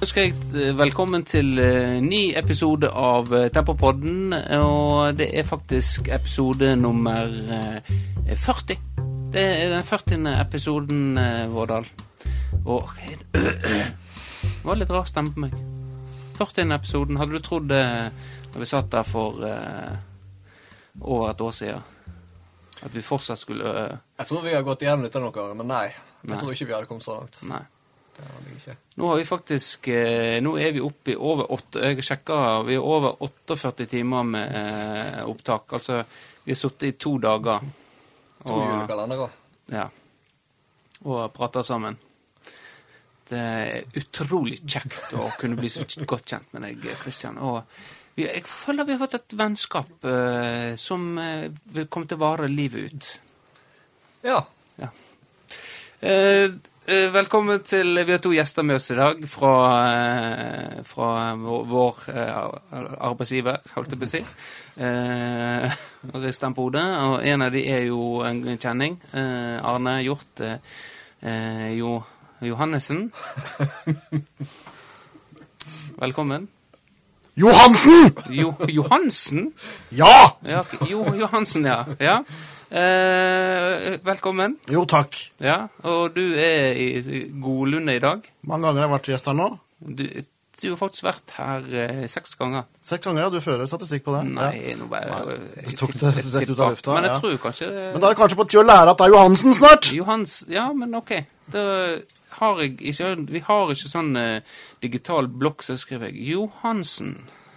ønsker jeg eh, velkommen til eh, ny episode av eh, Tempopodden. Og det er faktisk episode nummer eh, 40. Det er den 40. episoden, Vårdal. Og Det var litt rar stemme på meg. 40. episoden. Hadde du trodd det når vi satt der for over et år siden? At vi fortsatt skulle Jeg tror vi har gått igjennom dette noen ganger, men nei. Jeg Nei. tror ikke vi hadde kommet så langt. Nei. Det hadde vi ikke. Nå har vi faktisk eh, Nå er vi oppe i over åtte Jeg sjekka, vi er over 48 timer med eh, opptak. Altså, vi har sittet i to dager To julekalendere. ja, og prata sammen. Det er utrolig kjekt å kunne bli så godt kjent med deg, Kristian. Og vi, jeg føler vi har fått et vennskap eh, som eh, vil komme til å vare livet ut. Ja. ja. eh, velkommen til Vi har to gjester med oss i dag fra, eh, fra vår, vår eh, arbeidsgiver, holdt jeg på å si. Eh, Risten på hodet. Og en av de er jo en kjenning. Eh, Arne Hjort eh, eh, jo, Johannessen. Velkommen. Johansen! Jo, Johansen? Ja! Ja, jo, Johansen, ja. ja. Eh, velkommen. Jo, takk. Ja, og du er i Godlunde i dag. Mange ganger har jeg vært gjest her nå. Du, du har faktisk vært her eh, seks ganger. Seks ganger, ja. Du fører statistikk på det. Nei, Ja. nå bare Nei, du tok det rett ut av lufta, Men jeg ja. tror kanskje Men da er det kanskje på tide å lære at det er Johansen snart? Johans Ja, men OK. Da har jeg ikke Vi har ikke sånn eh, digital blokk, så skriver jeg Johansen.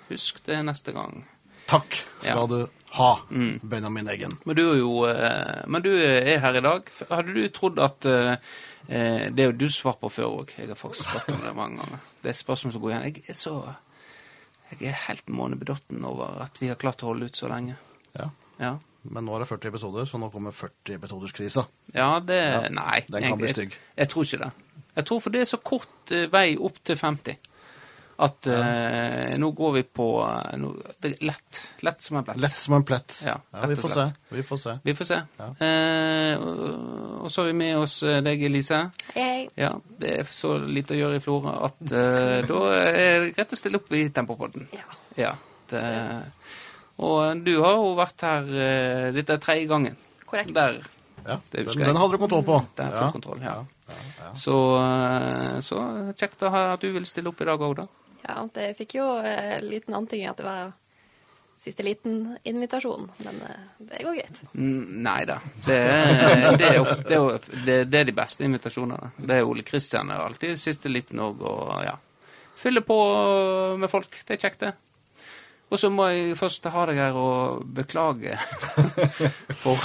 Husk det neste gang. Takk skal Ja. du ha, Mm. Benjamin Eggen. Men du jo eh, Men du er her i dag. Hadde du trodd at eh, eh, Det er jo du svart på før òg. Jeg har faktisk spurt om det mange ganger. Det er spørsmål som går igjen. Jeg er så Jeg er helt månebedotten over at vi har klart å holde ut så lenge. Ja. Ja. Men nå er det 40 episoder, så nå kommer 40-episoderskrisa. Ja, det Ja, Nei. den kan bli stygg. Jeg, tror ikke det. Jeg tror for det er så kort vei opp til 50 at eh, nå går vi på eh, nå, Det er lett. Lett som en plett. Lett som en plett. Ja, ja vi får. Vi får se. Vi får se. Ja. Eh, og- og så har vi med oss eh, deg, Elise. Hei. Ja, det er så lite å gjøre i Flora at eh, da er det greit å stille opp i Tempopodden. Ja. Ja. Det, og du har jo vært her eh, Dette er tredje gangen. Korrekt. Der. Ja, Det den, den hadde du kontroll på. Den er Ja. full kontroll, ja. ja, ja. Så, eh, så kjekt å ha at du vil stille opp i dag òg, da. Ja, det fikk jo en liten antydning at det var siste liten invitasjon, men eh, det går greit. Mm, Nei da. Det, det, det, det, er de beste invitasjonene. Det er Ole Kristian alltid siste liten òg, og ja. Fylle på med folk. Det er kjekt, det. Og så må jeg først ha deg her og beklage for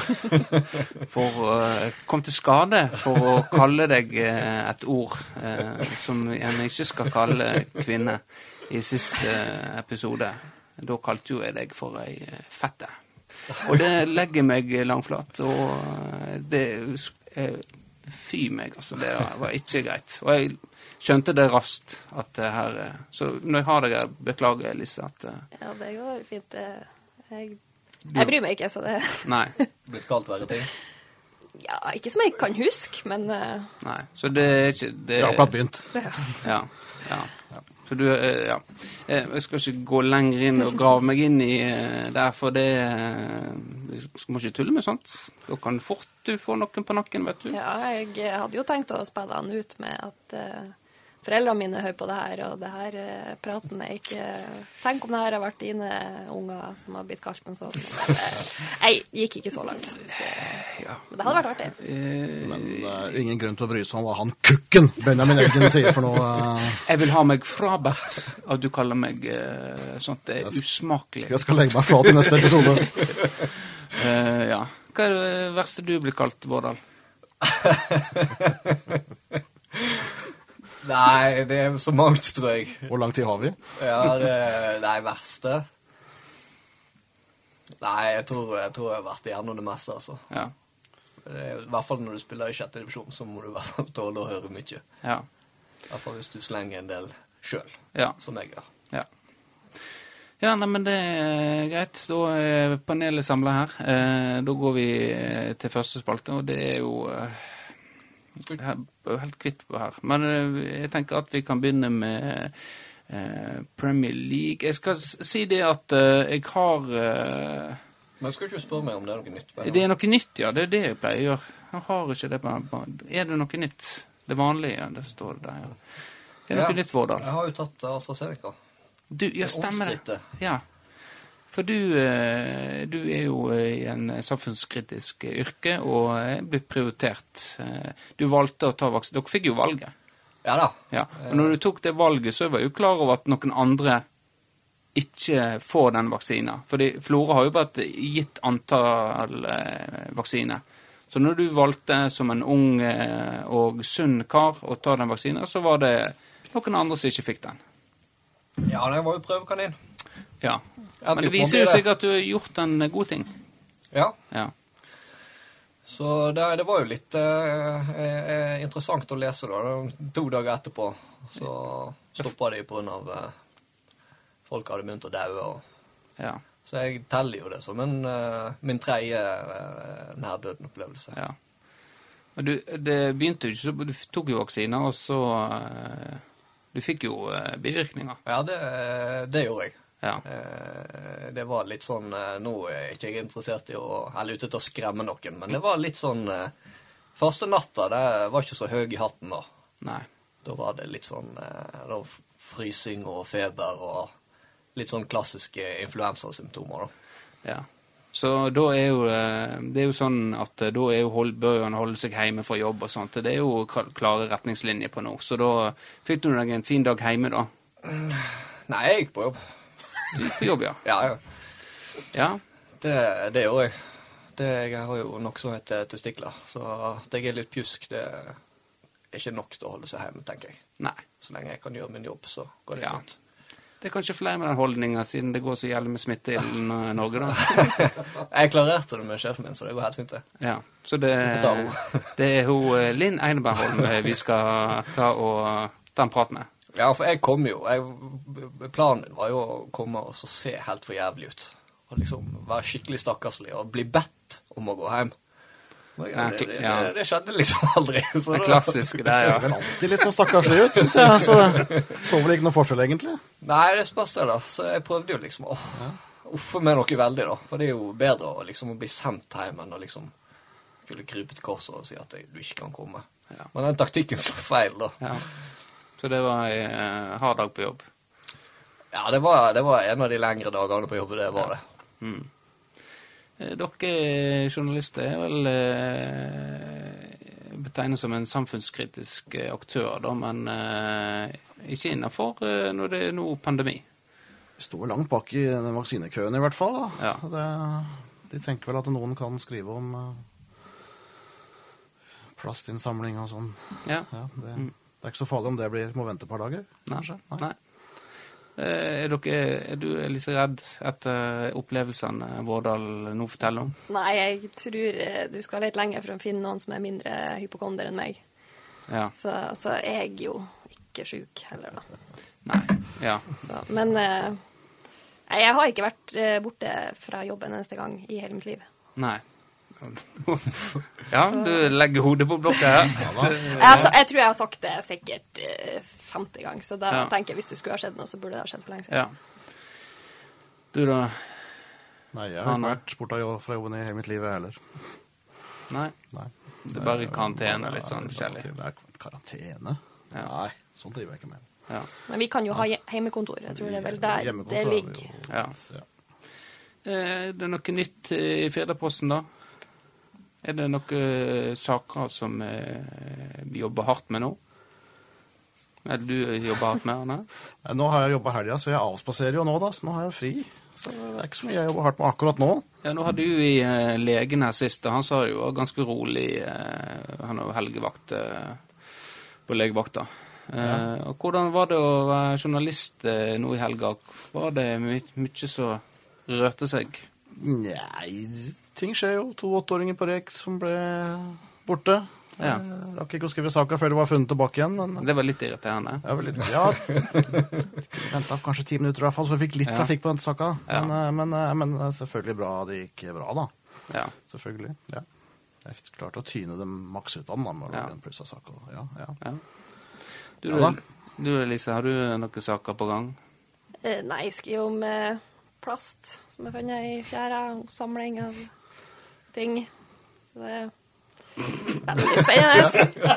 For å komme til skade for å kalle deg uh, et ord uh, som en ikke skal kalle kvinne i siste episode. Da kalte jo jeg deg for ei fette. Og det legger meg langflat. Og det Fy meg, altså. Det var ikke greit. Og jeg skjønte det raskt at det her eh, Så når jeg har deg her, beklager jeg, Lise, at eh, Ja, det går fint. eh, Jeg, jeg bryr meg ikke, så det Nei. Blitt kalt verre ting. Ja, ikke som jeg kan huske, men nei. Så det er ikke det, er har akkurat begynt. Ja. ja. Så du Ja. Jeg skal ikke gå lenger inn og grave meg inn i der, for det Du Vi må ikke tulle med sånt. Da kan fort du få noen på nakken, vet du. ja, jeg hadde jo tenkt å spille han ut med at foreldrene mine hører på det her, og det her eh, praten er ikke Tenk om det her har vært dine unger som har blitt kalt noe sånt. Eh, jeg gikk ikke så langt. Men det hadde vært artig. Eh, Men er ingen grunn til å bry seg om hva han kukken Benjamin Eggen sier for noe. Uh... Jeg vil ha meg frabedt at du kaller meg uh, sånt. Det er usmakelig. Jeg skal legge meg flat i neste episode. uh, ja. Hva er det verste du blir kalt, Vårdal? Nei, det er så mangt, tror jeg. Hvor lang tid har vi? Ja, det Nei, verste Nei, jeg tror, jeg tror jeg har vært igjennom det meste, altså. Ja. Er, I hvert fall når du spiller i sjette divisjon, så må du i hvert fall tåle å høre mye. Ja. I hvert fall hvis du slenger en del sjøl, Ja. som jeg gjør. Ja. Ja, nei, men det er greit. Da er panelet samla her. Eh, da går vi eh, til første spalte, og det er jo eh, er helt kvitt på her. Men eh, jeg tenker at vi kan begynne med eh, Premier League. Jeg skal si det at eh, jeg har eh, Men skal ikke spørre meg om det er noe nytt? på Det er noe nytt, ja. Det er det jeg pleier å gjøre. Jeg har ikke det på Er det noe nytt? Det vanlige, det står det der, ja. Er noe Ja. nytt, Vårdal? Jeg har jo tatt AstraZeneca. Du, ja, stemmer det. Ja. For du, eh, du er jo i en samfunnskritisk yrke og er blitt prioritert. Eh, Du valgte å ta vaksine. Dere fikk jo valget. Ja da. Ja. Og når du tok det valget, så var jo klar over at noen andre ikke får den vaksina. Fordi Flora har jo bare et gitt antall eh, vaksiner. Så når du valgte som en ung eh, og sunn kar å ta den vaksina, så var det noen andre som ikke fikk den. Ja, det var jo prøvekanin. Ja. Men det viser jo seg at du har gjort en god ting. Ja. Ja. Så det, det var jo litt eh, eh, interessant å lese, da. To dager etterpå så stoppa de av eh, folk hadde begynt å daue. og- Ja. Så jeg teller jo det som en, eh, min tredje eh, nærdøden-opplevelse. ja. Men du, det begynte jo ikke så Du tok jo vaksiner, og så eh, Du fikk jo eh, bivirkninger. Ja, det, det gjorde jeg. Ja. Eh, Det var litt sånn eh, Nå er ikke jeg interessert i å Eller ute etter å skremme noen, men det var litt sånn eh, Første natta det var ikke så høy i hatten da. Nei. Da var det litt sånn det da frysing og feber og litt sånn klassiske influensasymptomer, da. Ja. Så da er jo Det er jo sånn at da er jo hold, bør han holde seg hjemme fra jobb og sånt. Det er jo klare retningslinjer på nå. Så da fikk du deg en fin dag hjemme, da. Nei, jeg gikk på jobb. På jobb, ja. Ja, ja. Ja. Det, det gjør jeg. Det, jeg har jo noe som heter testikler, så at jeg er litt pjusk, det er ikke nok til å holde seg hjemme, tenker jeg. Nei. Så lenge jeg kan gjøre min jobb, så går det Ja. fint. Det er kanskje flere med den holdninga, siden det går så jævlig med smitte i Norge, da. Jeg klarerte det med sjefen min, så det går helt fint, det. Ja. Så det, det er hun eh, Linn Einebergholm eh, vi skal ta og ta en prat med. Ja, for jeg kom jo jeg, Planen min var jo å komme og se helt for jævlig ut. Og liksom være skikkelig stakkarslig og bli bedt om å gå hjem. Ja, det, det, ja. det, det skjedde liksom aldri. Så Det er klassiske der, Det ja. vel alltid litt sånn stakkarslig ut, syns jeg. Så det så vel ikke noe forskjell, egentlig. Nei, det spørs det, da. Så jeg prøvde jo liksom å uffe meg noe veldig, da. For det er jo bedre å liksom å bli sendt hjem enn å liksom skulle krype til korset og si at du ikke kan komme. Ja. Men den taktikken slo feil, da. ja. Så det var en eh, hard dag på jobb. Ja, det var, det var en av de lengre dagene på jobb, det var det. Mm. Eh, Dere journalister er vel eh, betegnet som en samfunnskritisk eh, aktør, da, men eh, ikke innafor eh, når det er nå pandemi. Vi står langt bak i den vaksinekøen, i hvert fall. Da. Ja. Det, de tenker vel at noen kan skrive om eh, plastinnsamling og sånn. Ja. Ja, det, Mm. Det er ikke så farlig om det blir, må vente et par dager. Nei. kanskje. Nei. Nei. Er, dere, er du like redd etter opplevelsene Vårdal nå forteller om? Nei, jeg tror eh, du skal litt lenger for å finne noen som er mindre hypokonder enn meg. Ja. Så, så er jeg jo ikke sjuk heller, da. Nei. Ja. Så, men eh, jeg har ikke vært eh, borte fra jobb en eneste gang i hele mitt liv. Nei. Ja, du legger hodet på blokka her. Jeg, har sa- jeg tror jeg har sagt det sikkert eh, 50 ganger, så da Ja. tenker jeg hvis det skulle ha skjedd noe, så burde det ha skjedd for lenge siden. Ja. Du, da? Nei, jeg har ikke vært borte fra jobben i hele mitt liv, jeg heller. Nei. Nei. Det er bare karantene, litt sånn forskjellig. Det er karantene? Ja. Nei, sånt driver jeg ikke med. Ja. Men vi kan jo ha hjemmekontor. Jeg tror det er vel der det ligger. Ja. Ja. Eh, Det er noe nytt i Firdaposten, da? Er det noen saker som eh, vi jobber hardt med nå? Eller du jobber hardt med, Arne? Nå har jeg jobba helga, så jeg avspaserer jo nå, da. Så nå har jeg fri. Så det er ikke så mye jeg jobber hardt med akkurat nå. Ja, nå hadde du i eh, legen her sist, og han sa det jo var ganske rolig. Eh, han er jo helgevakt eh, på legevakta. Ja. og hvordan var det å være journalist eh, nå i helga? Var det my mye som rørte seg? Nei, ting skjer jo. To åtteåringer på rek som ble borte. Ja. Jeg rakk ikke å skrive saka før de var funnet tilbake igjen, men Det var litt irriterende. Ja, var litt, ja, venta kanskje ti minutter i hvert fall, så vi fikk litt Ja. trafikk på den saka. Ja. Men, eh, men, eh, men eh, selvfølgelig bra det gikk bra, da. Ja. Selvfølgelig. ja. Jeg klarte å tyne det maks ut av den da, med Ja. den en plussa sak. og- Ja, ja. Ja. Du, Ja du Elise, har du noen saker på gang? Eh, Nei, jeg skriver om eh, plast som er funnet i fjæra. Samling av ting. Det er veldig spennende.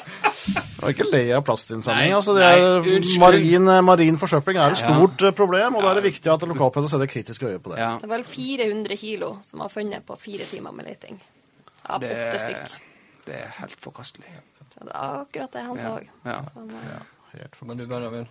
Og ikke lei av plastinnsamling. Altså, det er marin, marin forsøpling er et Ja. stort eh, problem, og da er det viktig at lokalpedagog setter kritiske øye på det. Ja. Det var vel 400 kilo som var funnet på fire timer med leting. Av Det, åtte stykk. det er helt forkastelig. Så det er akkurat det han sa òg. Ja. Helt Men du, Benjamin,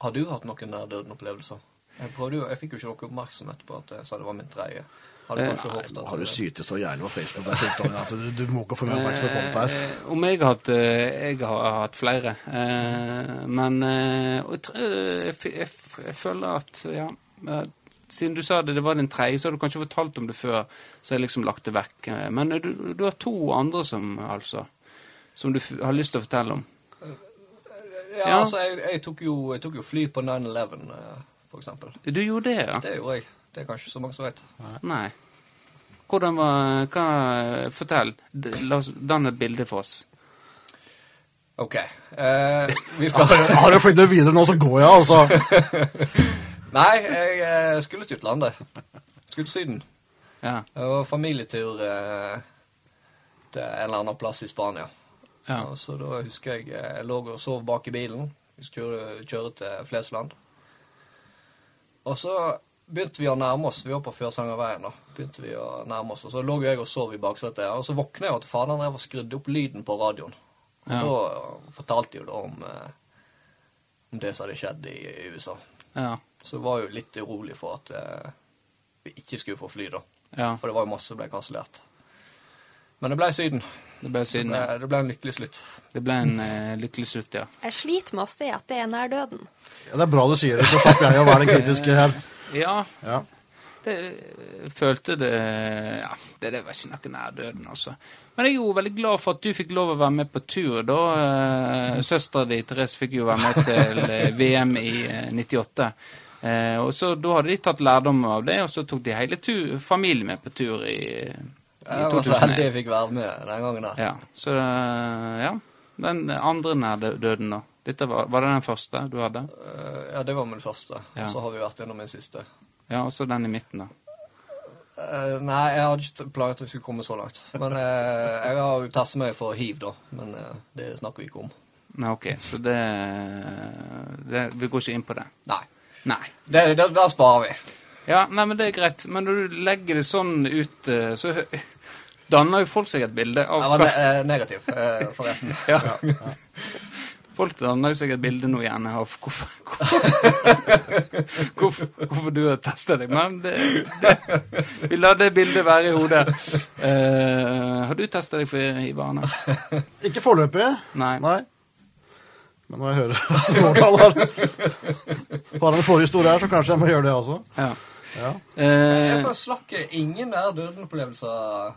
har du hatt noen nær døden-opplevelser? Jeg jeg fikk jo ikke noe oppmerksomhet på at jeg sa det var min tredje. Har du Eh, kanskje håpet at Har du sytet så jævlig på Facebook der, Tommy, at du, du må ikke få mer oppmerksomhet her. Eh, om jeg har hatt eh, Jeg har hatt flere. Eh, men eh, jeg, jeg, jeg, jeg føler at ja eh, Siden du sa det, det var din tredje, så har du kanskje fortalt om det før, så har jeg liksom lagt det vekk. Eh, Men eh, du, du har to andre som altså Som du har lyst til å fortelle om. Ja, Ja. altså, jeg, jeg, tok jo, jeg tok jo fly på 9-11, eh, for eksempel. Du gjorde det, ja? Det gjorde jeg. Det er kanskje så mange som vet. Nei. Hvordan var hva, Fortell. La oss danne et bilde for oss. OK. Eh, vi skal Har du flyttet videre nå, så går jeg, altså. Nei, jeg eh, skulle til utlandet. Skulle til Syden. Ja. Det var familietur eh, til en eller annen plass i Spania. ja. Og så da husker jeg eh, jeg lå og sov bak i bilen. Vi skulle kjøre, kjøre til Flesland. Og så begynte vi å nærme oss. Vi var på Førsangerveien. da. Begynte vi å nærme oss, og Så lå jo jeg og sov i baksetet. Og så våkna jeg av til faderen drev og skrudde opp lyden på radioen. Og Ja. da fortalte jo da om, eh, om det som hadde skjedd i, i USA. Ja. Så jeg var jo litt urolig for at eh, vi ikke skulle få fly, da. ja. For det var jo masse som ble kansellert. Men det ble Syden. Det ble Det ble, det ble en lykkelig slutt. Det ble en uh, lykkelig slutt, ja. Jeg sliter med å se at det er nær døden. Ja, det er bra du sier det, så slapp jeg å være den kritiske her. Ja, Ja. Det jeg følte det Ja, det, det var ikke noe nær døden, altså. Men jeg er jo veldig glad for at du fikk lov å være med på tur, da. Eh, Søstera di, Therese, fikk jo være med til eh, VM i eh, 98. Eh, og så Da hadde de tatt lærdom av det, og så tok de hele tur, familien med på tur i, i Jeg var så 2001. heldig jeg fikk være med den gangen der. Ja, så eh, ja. Den andre nær døden, da. Dette var, var det den første du hadde? Eh, ja, det var min første. Ja. Så har vi vært gjennom min siste. Ja, og så den i midten, da. Uh, nei, jeg hadde ikke planlagt at vi skulle komme så langt. Men uh, jeg har jo testet meg for hiv, da. Men uh, det snakker vi ikke om. Nei, OK, så det, det Vi går ikke inn på det. Nei. Nei. Det, det, det sparer vi. Ja, nei, men det er greit. Men når du legger det sånn ut, så danner jo folk seg et bilde av Jeg var ne negativ, forresten. forresten. ja. Folk danner jo seg et bilde nå gjerne av hvorfor, hvorfor, hvorfor, hvorfor du har testa deg. Men det, det, vi lar det bildet være i hodet. Uh, har du testa deg for Ivana? Ikke foreløpig. Nei. Nei. Men når jeg hører Vårdal har, en forhistorie her, så kanskje jeg må gjøre det også. Ja. Ja. Uh, Jeg får slakke, ingen nær døden-opplevelser.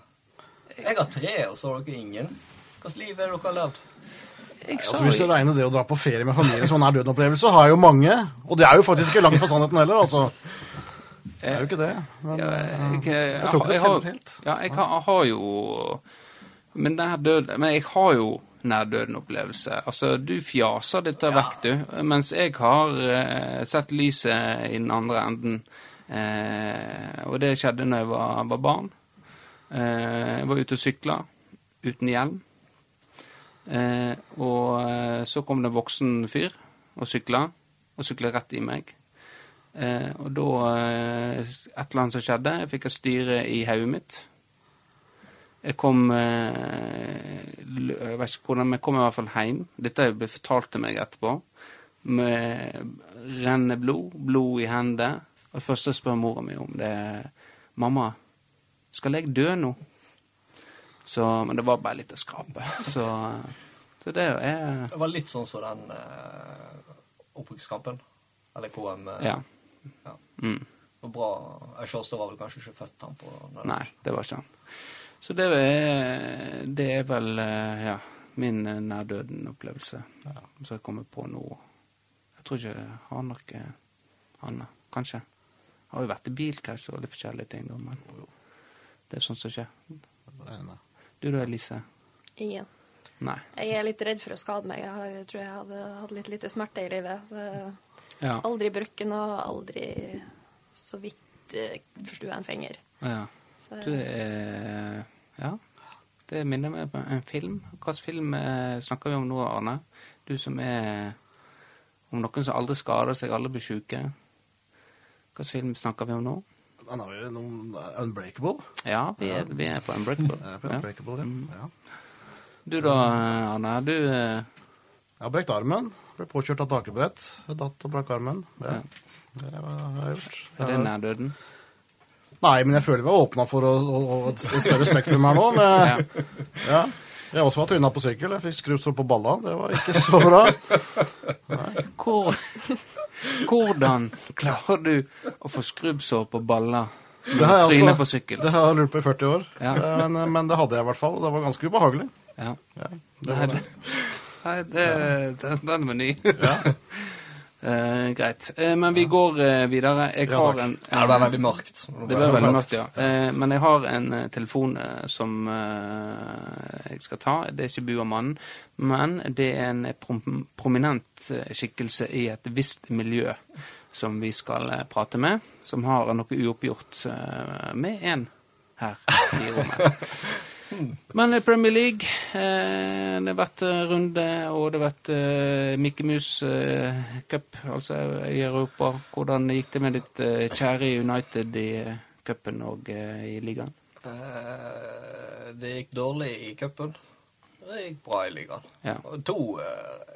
Jeg har tre, og så har dere ingen. Hvilket liv er det dere har levd? Altså, hvis du regner det å dra på ferie med familien som en nær døden-opplevelse, har jeg jo mange. Og det er jo faktisk ikke langt fra sannheten heller, altså. Det er jo ikke det. Men ja, jeg, jeg, jeg ikke det teller helt. Ja, jeg har, har jo Men død Men jeg har jo nær døden-opplevelse. Altså, du fjaser dette vekk, du. Mens jeg har eh, sett lyset i den andre enden. Eh, og det skjedde når jeg var, var barn. Eh, jeg var ute og sykla uten hjelm. Eh, og eh, så kom det en voksen fyr og sykla, og sykla rett i meg. Eh, og da eh, Et eller annet som skjedde. Jeg fikk et styre i hodet mitt. Jeg kom eh, Jeg vet ikke hvordan, men jeg kom i hvert fall hjem. Dette ble fortalt til meg etterpå. Med rennende blod, blod i hendene. Og først spør mora mi om, det 'Mamma, skal jeg dø nå?' Så, men det var bare litt å skrape. Så, så det er Det var litt sånn som den uh, opprykkskampen. Eller KM. eh, Ja. ja. Mm. Og bra. Sjåstad var vel kanskje ikke født han på den. Nei, det var ikke han. Så det er, det er vel eh, ja, min eh, nærdøden-opplevelse ja. som jeg kommer på nå. Jeg tror ikke jeg har noe annet. Kanskje. Jeg Har jo vært i bilkrasj og litt forskjellige ting, da, men det er sånt som skjer. det regner. Du Elise? Ingen. Nei. Jeg er litt redd for å skade meg. Jeg har, jeg tror jeg hadde hatt litt lite smerte i livet. Så Ja. aldri brukken noe, aldri så vidt eh, forstua en finger. ja. Så, Du er Ja. Det minner meg på en film. Hvilken film eh, snakker vi om nå, Arne? Du som er om noen som aldri skader seg, alle blir sjuke. Hvilken film snakker vi om nå? Den har jo noen Unbreakable. Ja, vi er, vi er på Unbreakable. Jeg er på Unbreakable, ja. ja. Du da, Arne? Du eh, Jeg har brekt armen. Ble påkjørt av takebrett. Datt og brakk armen. Ja. Det har jeg gjort. Er det nær døden? Nei, men jeg føler vi har åpna for å, å, å, et større spektrum her nå. Med, ja. Jeg har også vært tryna på sykkel. Jeg fikk skrubbsår på balla. Det var ikke så bra. Hvor, hvordan klarer du å få skrubbsår på baller Det har jeg også- på sykkel? Det har jeg lurt på i 40 år. Ja. Eh, Men, men det hadde jeg i hvert fall. og Det var ganske ubehagelig. Ja. Ja, det var det, det. nei, det, den, den var ny. Eh, greit. Eh, men vi går eh, videre. Jeg Ja, har en, Ja, det ble veldig mørkt. Det ble veldig mørkt, ja. Eh, men jeg har en telefon som jeg skal ta. Det er ikke Buamannen, men det er en prom prominent skikkelse i et visst miljø som vi skal prate med, som har noe uoppgjort med en her i rommet. Men Premier League eh, Det har vært eh, runde, og det har vært eh, Mickey Mouse eh, Cup, altså i Europa. Hvordan gikk det med ditt kjære United i cupen og i ligaen? Eh, det gikk dårlig i cupen. Det gikk bra i ligaen. Ja. To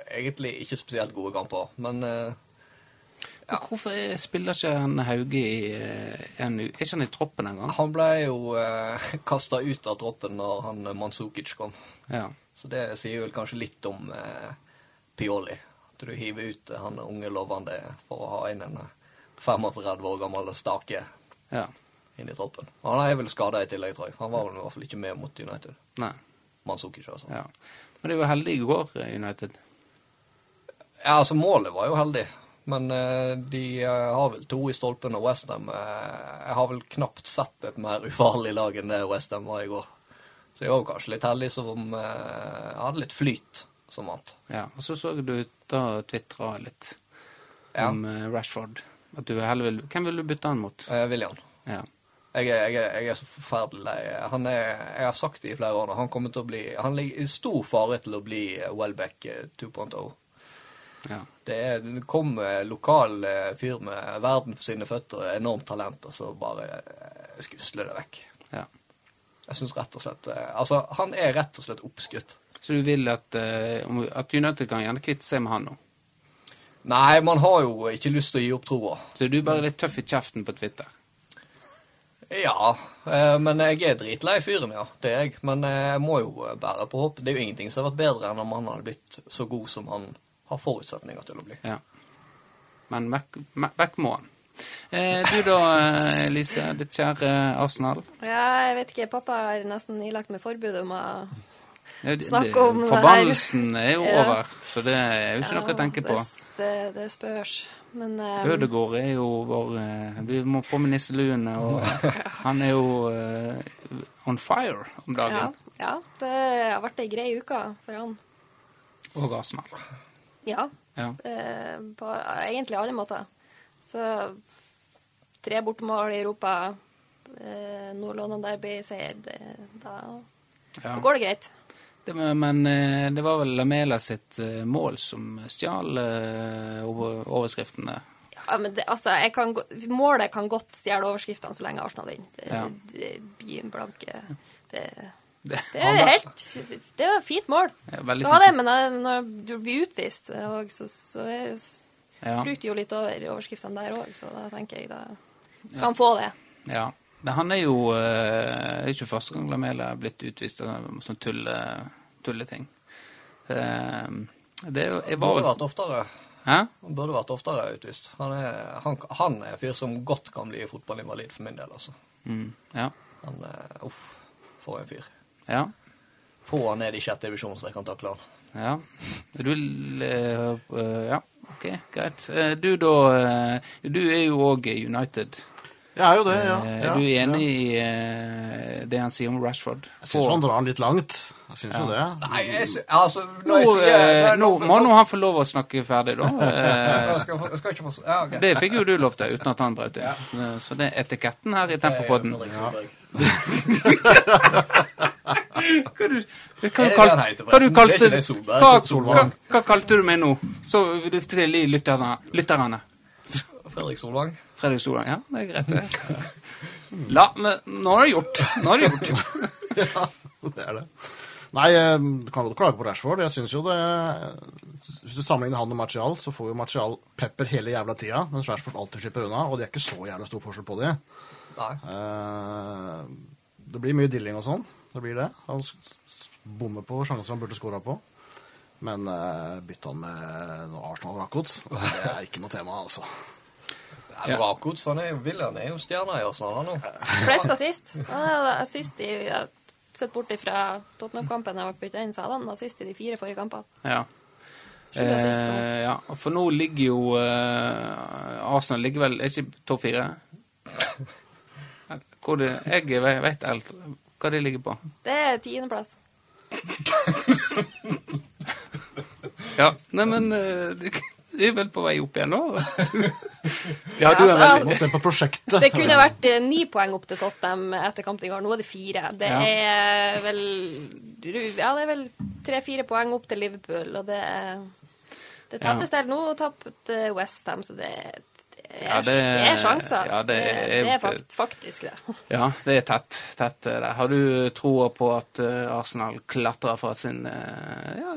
egentlig ikke spesielt gode kamper, men Ja. Hvorfor er- spiller ikke han Hauge i NU? en u... Er ikke han i troppen engang? han ble jo eh, kasta ut av troppen når han eh, Manzukic kom. Ja. Så det sier vel kanskje litt om eh, Pioli. At du hiver ut eh, han unge lovende for å ha inn en eh, 35 år gammel stake ja. inn i troppen. Og han er vel skada i tillegg, tror jeg. Han var vel i hvert fall ikke med mot United. Nei. Manzukic, altså. Ja. Men de var heldige i går, eh, United. Ja, altså målet var jo heldig. Men eh, de eh, har vel to i stolpen og Westham uh, Jeg har vel knapt sett et mer ufarlig lag enn det Westham var i går. Så jeg var kanskje litt heldig som uh, hadde litt flyt som vant. Ja. Og så så du og tvitra litt Ja. om eh, Rashford. At du heller vil Hvem vil du bytte han mot? Uh, William. Ja. Jeg er, jeg, er, jeg er så forferdelig lei. Jeg har sagt det i flere år nå. Han kommer til å bli Han ligger i stor fare til å bli eh, Welbeck eh, 2.0. ja. Det, er, det kommer lokal eh, fyr med verden for sine føtter enormt talent, og så bare eh, skusler det vekk. ja. Jeg synes rett og slett eh, Altså, han er rett og slett oppskutt. Så du vil at, uh, at United kan gjerne kvitte seg med han nå? Nei, man har jo ikke lyst til å gi opp troa. Så du er bare litt tøff i kjeften på Twitter? Ja, eh, men jeg er dritlei fyren, ja. Det er jeg. Men eh, jeg må jo eh, bære på håp. Det er jo ingenting som har vært bedre enn om han hadde blitt så god som han har forutsetninger til å bli. Ja. Men vekk, må han. Eh, du da, Lise, ditt kjære Arsenal. Ja, jeg vet ikke. Pappa har nesten ilagt meg forbud om å Ja, det- Snakk om det her. Forbannelsen er jo Ja. over, så det er jo ikke noe å tenke på. Det, det, det spørs. Men um, Ødegård er jo vår eh, Vi må på med nisseluene, og han er jo uh, on fire om ja, dagen. ja, det har vært ei grei uke for han. Og Arsenal. Ja. Ja. eh, på egentlig alle måter. Så tre bortemål i Europa, eh, Nord-London Derby-seier, da, Ja. går det greit. Det, men eh, det var vel Lamela sitt eh, mål som stjal eh, overskriftene. Ja, men det, altså, kan, målet kan godt stjele overskriftene så lenge Arsenal vinner. Det, Ja. det blir en blanke det, Det, det er helt Det var et fint mål. Ja, Det var det, men eh, når du blir utvist, så, så er, Ja. jo litt over overskriftene der òg, så da tenker jeg da skal han få det. Ja. Men han er jo eh, Det er ikke første gang Lamela er blitt utvist av sånn tulle, tulleting. Eh, det er jo Jeg var Burde vært oftere. Hæ? Han burde vært oftere utvist. Han er, han, han er en fyr som godt kan bli fotballinvalid for min del, altså. Mm, ja. Han er Uff, for en fyr. Ja. Få han ned i sjette divisjon, så jeg kan takle han. Ja. Du vil eh, eh, Ja, OK, greit. Eh, du da eh, Du er jo òg United. Jeg er jo det, ja. Ja er du enig ja. i det han sier om Rashford. Jeg syns han drar han litt langt. Jeg syns jo det. Nei, jeg, sy- altså, Nå, når jeg sier nå, nå må nå han få lov å snakke ferdig, da. Eh, Jeg skal, jeg skal ikke få Ja, okay. Det fikk jo du lov til, uten at han brøt inn. Så- Så det er etiketten her i Tempopodden. Det er Hva du, hva du kalte, hva du kalte hva, hva, du meg nå? Så til de lytterne. lytterne. Fredrik Solvang. Fredrik Solvang, Ja, det er greit, det. La, men nå er det gjort. Nå er det gjort. Det er det. Nei, eh, du kan godt klage på Rashford. Jeg synes jo det Hvis du sammenligner han og Martial, så får jo Martial pepper hele jævla tida, mens Rashford alltid slipper unna. Og det er ikke så jævla stor forskjell på de. Nei. Eh, det blir mye dilling og sånn. Det blir det. Han bommer på sjanser han burde skåra på. Men uh, bytte han med noe Arsenal Rakots, det er ikke noe tema, altså. Ja. Rakots han er jo William er jo stjerna i Arsenal, han nå. Flest assist. Han hadde assist i Sett bort ifra Tottenham-kampen jeg ble bytta inn, så hadde han assist i de fire forrige kampene. Ja. Eh, ja. For nå ligger jo uh, Arsenal ligger vel Er ikke topp fire? Hvor det, jeg vet, vet alt hva de ligger på. Det er tiendeplass. Ja, nei, men eh, de, er vel på vei opp igjen nå? ja, du er Altså, veldig Må se på prosjektet. Det kunne vært eh, ni poeng opp til Tottenham etter kampen i går. Nå er det fire. Det Ja. er vel Ja, det er vel tre-fire poeng opp til Liverpool, og det er det Ja. tetteste her. Nå tapt Westham, så det, det, er, Ja, det- det er sjanser. ja, det er- det er fakt, faktisk det. Ja, det er tett. tett det. Har du troa på at eh, Arsenal klatrer fra sin eh, ja,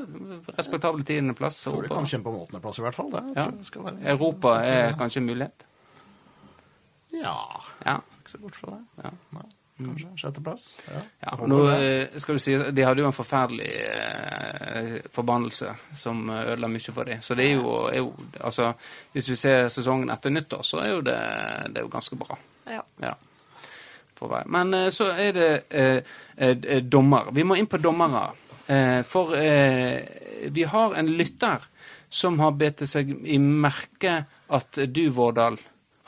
respektable tiendeplass? Jeg tror de kan kjempe om åttendeplass, i hvert fall. Det Ja. skal være. Europa er kanskje en mulighet? Ja, Ja. ikke så bort fra det. ja. Nei, kanskje sjetteplass. Ja, Ja, nå eh, skal du si, De hadde jo en forferdelig eh, forbannelse som ødela mye for dem. Så det er jo, er jo altså, Hvis vi ser sesongen etter nyttår, så er jo det, det er jo ganske bra. Ja. Ja. Men eh, så er det eh, eh, dommer. Vi må inn på dommere. Eh, for eh, vi har en lytter som har bitt seg i merke at du, Vårdal,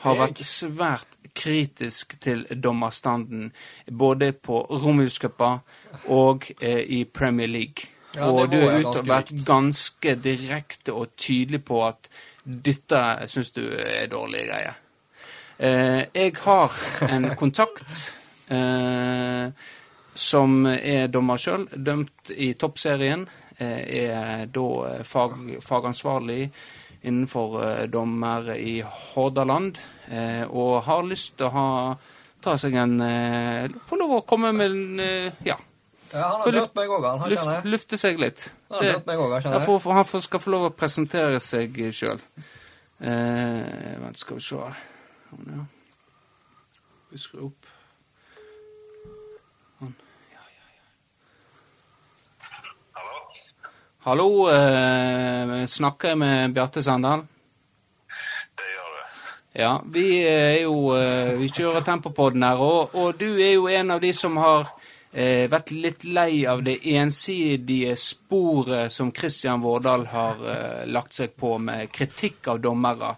har Jeg? vært svært kritisk til dommerstanden både på Romjulscupen og eh, i Premier League. Ja, og du har ut og vært ganske direkte og tydelig på at dette syns du er dårlige greier. Eh, jeg har en kontakt eh, som er dommer sjøl, dømt i toppserien. Eh, er da fag, fagansvarlig innenfor eh, dommer i Hordaland. Eh, og har lyst til å ha ta seg en eh, Få lov å komme med en Ja, Ja, han har løft meg òg, han. Han luft, kjenner lufte seg litt. Han har Det- meg også, han jeg. for, han får, skal få lov å presentere seg sjøl. Eh, vent, skal vi se Sånn, ja. Vi skrur opp Sånn. Ja, ja, ja. Hallo? Hallo, eh, snakker jeg med Bjarte Sandal? Det gjør du. Ja, vi er jo eh, Vi kjører Tempopodden her, og, og du er jo en av de som har eh, vært litt lei av det ensidige sporet som Kristian Vårdal har eh, lagt seg på med kritikk av dommere.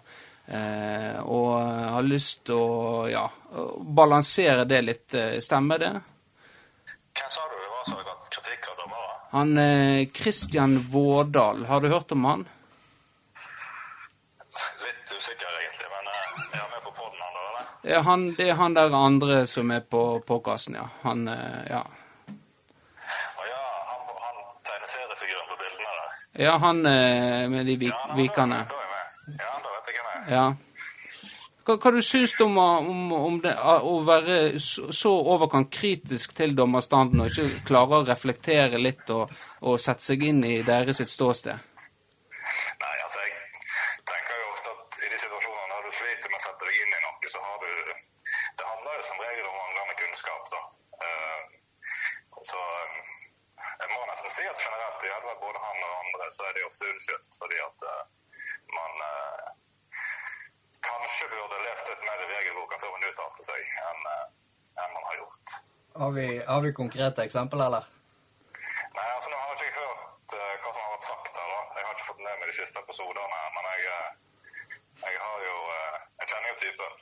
Eh, og har lyst til å ja, balansere det litt. Eh, Stemmer det? Hva sa du det var som hadde gått kritikk Han eh, Kristian Vårdal, har du hørt om han? Litt usikker egentlig, men eh, er han med på podden han da, eller? Ja, han, det er han der andre som er på påkassen, ja. Han, eh, ja. Å ja, han, han tegneseriefiguren på bildene der. Ja, han eh, med de vik Ja, han vikene. Ja, da vet jeg hvem er. Ja. Hva, hva du syns du om, om, om det, å være så, overkant kritisk til dommerstanden og ikke klare å reflektere litt og, og sette seg inn i deres sitt ståsted? Nei, altså jeg tenker jo ofte at i de situasjonene der du sliter med å sette deg inn i noe, så har du Det handler jo som regel om manglende kunnskap, da. Uh, så eh, jeg må nesten si at generelt i Edvard, både han og andre, så er de ofte unnskyldt fordi at eh, man eh, kanskje burde lest litt mer i regelboka før hun uttalte seg, enn eh, enn man har gjort. Har vi, har vi konkrete eksempel, eller? Nei, altså Nå har jeg ikke hørt uh, hva som har vært sagt her. da. Jeg har ikke fått med meg de siste episodene. Men jeg, eh, jeg har jo uh, Jeg kjenner jo typen.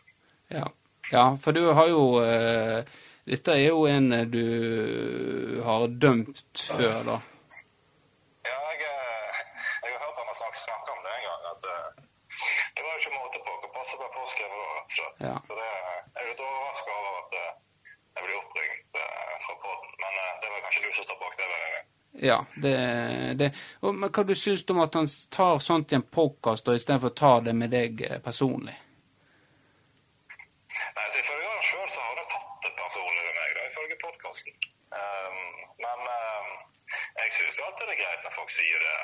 Ja. ja, for du har jo uh, Dette er jo en du har dømt før, da. Ja, jeg, eh, jeg har hørt han har snakket, snakket om det en gang. at eh, Det var jo ikke måte på hvor passe ble påskrevet da, rett og slett. Ja. Så det, jeg er litt overraska over at eh, jeg blir oppringt eh, fra podden. Men eh, det var kanskje du som står bak det. Vel? Ja, det, det. Og, Men hva du syns du om at han tar sånt i en podkast istedenfor å ta det med deg personlig? Nei, så Ifølge han sjøl så har han tatt det personlig med meg, da, ifølge podkasten. Um, men um, jeg syns alltid det er greit når folk sier det.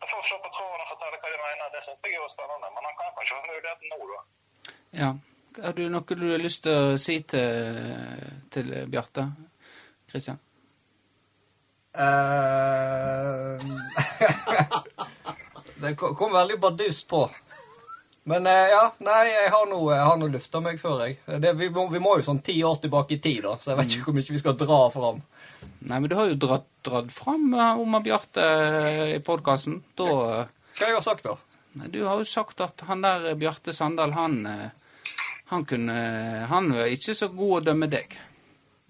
Når folk slår på tråden og forteller hva de mener, det syns jeg er spennende. Men han kan kanskje ha muligheten nå, da. Ja. Har du noe du har lyst til å si til, til Bjarte? Kristian? Uh, det kom veldig bardust på. Men eh, ja, nei, jeg har nå jeg lufta meg før, jeg. Det, vi, må, vi må jo sånn ti år tilbake i tid, da, så jeg vet ikke hvor mye vi skal dra fram. Nei, men du har jo dratt, dratt fram eh, om Bjarte eh, i podkasten. Da eh, Hva jeg har sagt, da? Du har jo sagt at han der eh, Bjarte Sandal, han eh, han kunne Han var ikke så god å dømme deg.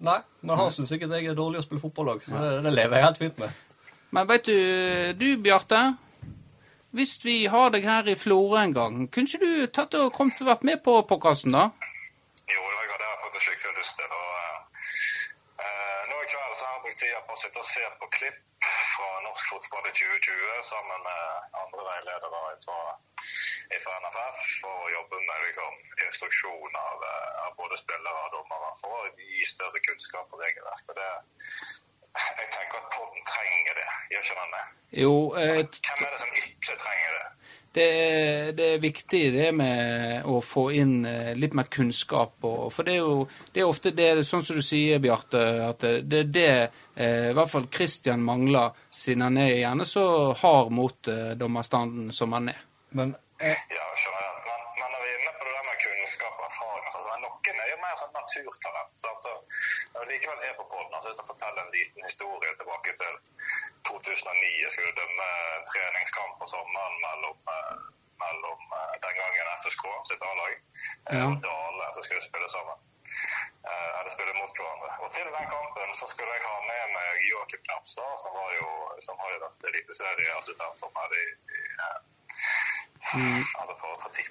Nei, men han syns sikkert jeg er dårlig å spille fotball òg, så det, det lever jeg helt fint med. Men veit du, du Bjarte. Hvis vi har deg her i Florø en gang, kunne ikke du tatt og kommet og vært med på podkasten, da? Jo, det hadde jeg faktisk skikkelig lyst til. Og, eh, eh, nå i kveld så har jeg brukt tida på å sitte og se på klipp fra norsk fotball i 2020 sammen med andre veiledere fra, fra NFF for å jobbe med liksom, instruksjon av, eh, av både spillere og dommere for å gi større kunnskap og regelverk. Og det, jeg tenker at podden trenger det, gjør ikke den det? Jo, eh, Hvem er det som ikke trenger det? det, er- det er viktig det med å få inn eh, litt mer kunnskap. Og, for det er jo det er ofte det, sånn som du sier, Bjarte, at det det er det i hvert fall Christian mangler, siden han er gjerne så hard mot eh, dommerstanden som han er. Men eh, Ja, skjønner jeg. Men, men når vi er inne på det der med kunnskap og erfaring, så sånn, noen er jo mer sånn naturtalent. Sant? Så Når likevel er på podden, så vil jeg fortelle en liten historie tilbake til 2009. Jeg skulle dømme en treningskamp på sommeren mellom, eh, mellom eh, den gangen FSK sitt A-lag eh, Ja. og Dale, som skulle spille sammen. Eh, eller spille mot hverandre. Og til den kampen så skulle jeg ha med meg Joakim Knapstad, som, var jo, som har jo vært eliteserieassistentdommer i, i mm. altså for, for, ti,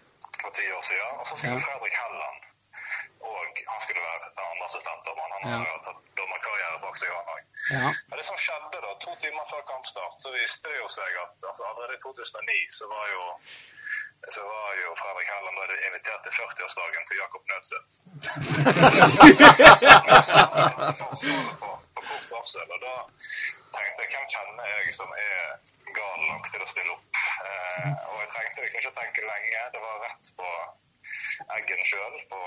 for ti år siden. Og så skulle Ja. Fredrik Helland og han skulle være den andre Men Han har Ja. tatt dommerkarriere bak seg, han. Ja. Men det som skjedde da, to timer før kampstart, så viste det jo seg at altså, allerede i 2009 så var jo så var jo Fredrik Helland da invitert til 40-årsdagen til Jakob Nødseth. på, på kort varsel. Og da tenkte jeg hvem kjenner jeg som er gal nok til å stille opp? Eh, og jeg trengte liksom ikke å tenke lenge. Det var rett på Eggen sjøl på,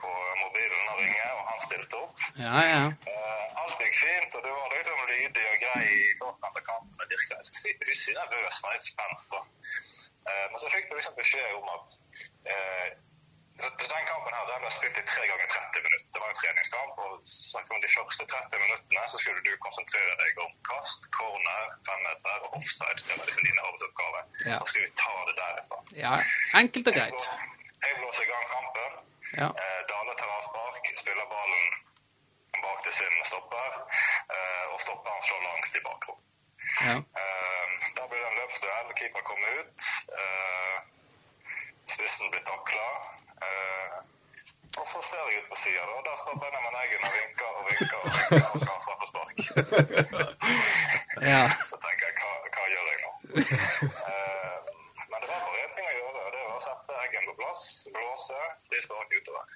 på mobilen og ringe, og han stilte opp. Ja, ja. Eh, alt gikk fint, og det var liksom lydig og grei i forkant av kampen. Jeg virka si nervøs, men litt spent. da. Eh, men så fikk du liksom beskjed om at eh, så den kampen her, den ble spilt i tre ganger 30 minutter. Det var en treningskamp, og de første 30 minuttene så skulle du konsentrere deg om kast, corner, femmeter og offside. Det var liksom dine arbeidsoppgaver. Ja. Så skulle vi ta det derifra. ja. Enkelt og greit. Jeg blåser i gang kampen. Ja. Eh, Dale tar avspark, spiller ballen bak til sin stopper, eh, og stopperen slår langt i bakrom. Ja. Eh, da blir det løpsduell, keeper kommer ut, eh, spissen blir takla. Eh, og så ser jeg ut på sida, og der står Benjamin Eggen og vinker og vinker og vinker og skal ha straffespark. ja. Så tenker jeg, hva, hva gjør jeg nå? Eh, men det var bare én ting å gjøre, og det var å sette Eggen på plass, blåse, frispark utover.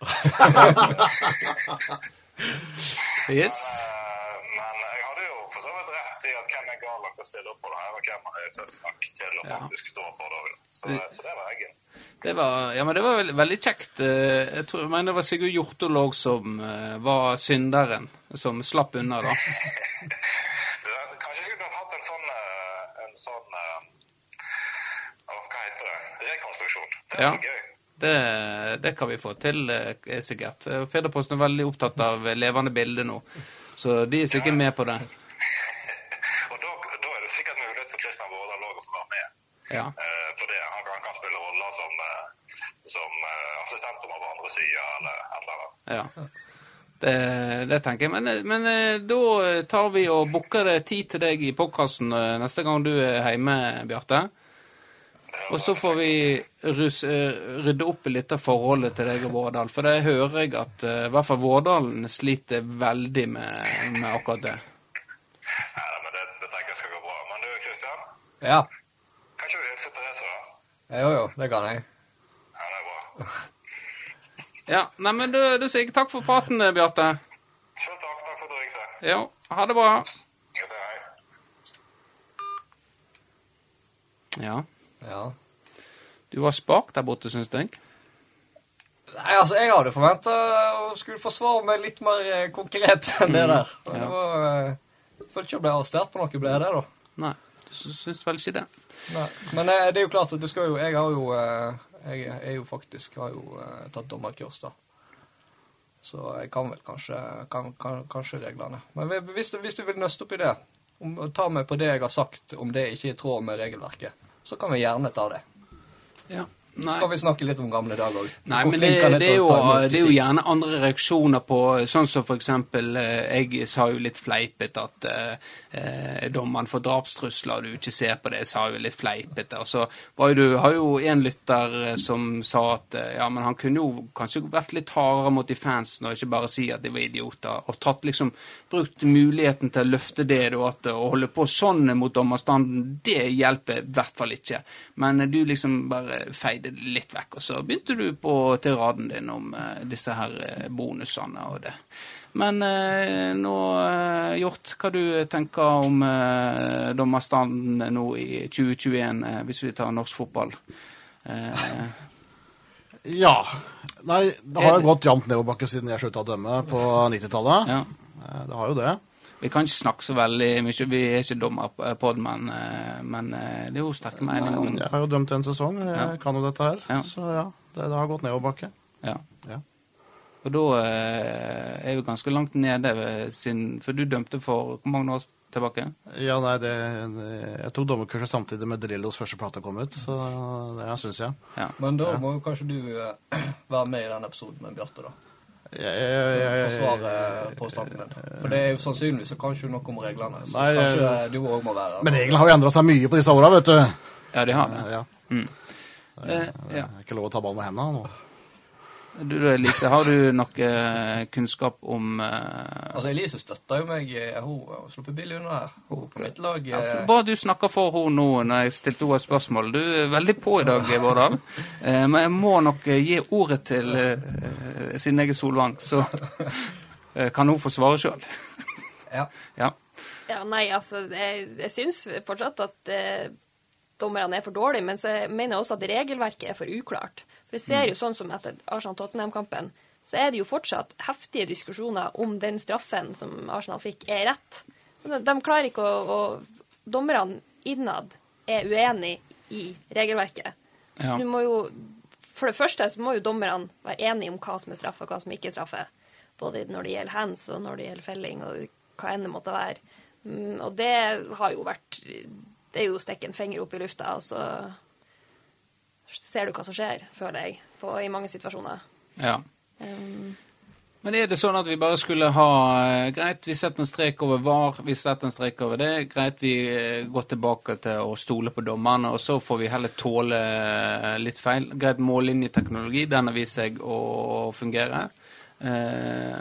Yes. Eh, Men jeg hadde jo for så rett i at hvem er gal nok til å stille opp på det her, og hvem er tøff nok til å faktisk stå for det. Så, så det var Eggen. Det var, ja, men det var veldig, veldig kjekt. Eh, Jeg, tror, jeg mener det var Sigurd Hjortolog som eh, var synderen, som slapp unna, da. Kanskje skulle du hatt en sånn, eh, en sånn Hva heter det? Rekonstruksjon. Det Ja. gøy. Det, det kan vi få til, sikkert. Federposten Fedreposten er veldig opptatt av levende bilder nå, så de er sikkert med på det. Og da, da er det sikkert mulighet for Kristian Vårdal òg å få være med. Ja. eh, på det. Han kan, kan spille roller som, eh, som eh, assistentdommer på andre sida eller et eller annet. ja. Det, det tenker jeg. Men, men da tar vi og booker tid til deg i podkasten neste gang du er hjemme, Bjarte. Og så får vi rus, rydde opp i litt av forholdet til deg og Vårdal. For det hører jeg at i hvert fall Vårdalen sliter veldig med, med akkurat det. Nei, men det, det tenker jeg skal gå bra. Men du, Kristian, Ja. kan ikke du hilse Therese, da? Jo, jo, det kan jeg. Ja, det er bra. Ja, nei, men du, du sier takk for praten, Bjarte. Selv takk. Takk for at du ringte. Ja, ha det bra. Ja, det er. Ja. Ja. Du var spak der borte, syns jeg. Nei, altså, jeg hadde forventa å skulle forsvare meg litt mer eh, konkret enn det der. Og ja. Det var, jeg Følte ikke jeg ble arrestert på noe, ble jeg det, da? Nei, syns vel ikke det? Nei. Men eh, det er jo klart at du skal jo Jeg har jo eh, Jeg er jo faktisk har jo eh, tatt dommerkurs, da. Så jeg kan vel kanskje kan, kan, kanskje reglene. Men hvis, hvis du vil nøste opp i det, om, ta meg på det jeg har sagt, om det ikke er i tråd med regelverket, så kan vi gjerne ta det. Ja. Nei. skal vi snakke litt om gamle dager òg. Nei, men det, det, er jo, det er jo gjerne andre reaksjoner på Sånn som for eksempel eh, Jeg sa jo litt fleipete at eh, eh, dommeren får drapstrusler, og du ikke ser på det. Sa jo litt fleipete. Og så var jo du har jo en lytter eh, som sa at ja, men han kunne jo kanskje vært litt hardere mot de fansen, og ikke bare si at de var idioter. Og tatt liksom brukt muligheten til å løfte det, da, at å holde på sånn mot dommerstanden, det hjelper i hvert fall ikke. Men du liksom bare feide det litt vekk, og så begynte du på tiraden din om eh, disse her eh, bonusene og det. Men eh, nå, eh, Hjort, hva du tenker om eh, dommerstanden nå i 2021, eh, hvis vi tar norsk fotball? Eh, Ja. Nei, det har jo gått jevnt nedoverbakke siden jeg slutta å dømme på 90-tallet. ja. Det har jo det. Vi kan ikke snakke så veldig mye, vi er ikke dommer på på det, men, eh, men eh, det er jo sterke Nei, meninger om jeg har jo dømt en sesong, jeg Ja. kan jo dette her. Ja. Så ja, det, det har gått nedoverbakke. Ja. Ja. Og da eh, er vi ganske langt nede, sin, for du dømte for hvor mange år tilbake? Ja, nei, det, Jeg tok dommerkurset samtidig med Drillos første plate kom ut, så det syns jeg. Ja. Men da må jo kanskje du eh, være med i den episoden med Bjarte, da. Forsvare påstanden din. For det er jo sannsynligvis så kan ikke du noe om reglene. Så Nei, kanskje du òg må være Men reglene har jo endra seg mye på disse åra, vet du. Ja, de har det. Ja. Mm. Eh, Det ja. er ikke lov å ta ballen med hendene nå. Du da, Elise, har du noe eh, kunnskap om uh... Altså, Elise støtter jo meg. eh, Hun har sluppet billig unna her. Hun på mitt lag. ja, eh, for Bare du snakker for henne nå når jeg stilte henne et spørsmål. Du er veldig på i dag, Vårdal. uh, men jeg må nok gi ordet til sin egen Solvang, så kan hun få svare sjøl. Ja. Ja. Ja, nei, altså, jeg, jeg syns fortsatt at dommerne er for dårlige, men så mener jeg også at regelverket er for uklart. For det ser jo sånn som etter Arsenal-Tottenham-kampen, så er det jo fortsatt heftige diskusjoner om den straffen som Arsenal fikk, er rett. De, de klarer ikke å, å Dommerne innad er uenig i regelverket. Ja. Du må jo, for det første så må jo dommerne være enige om hva som er straff, og hva som ikke er straff. Både når det gjelder hands, og når det gjelder felling, og hva enn det måtte være. Mm, og det har jo vært Det er jo å stikke en finger opp i lufta, og så ser du hva som skjer, føler jeg, på, i mange situasjoner. ja. Um, Men er det sånn at vi bare skulle ha eh, Greit, vi setter en strek over VAR, vi setter en strek over det. Greit, vi eh, går tilbake til å stole på dommerne, og så får vi heller tåle eh, litt feil. Greit, mållinjeteknologi, den har vist seg å fungere. Eh,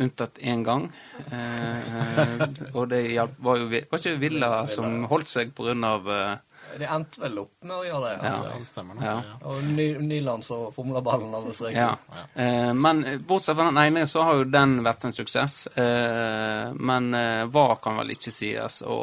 unntatt én gang. Eh, og det hjalp, var jo var ikke Villa som holdt seg på eh, Det endte vel opp med å gjøre det. Ja. Ja, det stemmer nok. Ja. Ja. Og Ny, Nyland så fomla ballen over streken. Ja. Eh, men bortsett fra den ene, så har jo den vært en suksess. Eh, men eh, hva kan vel ikke sies, å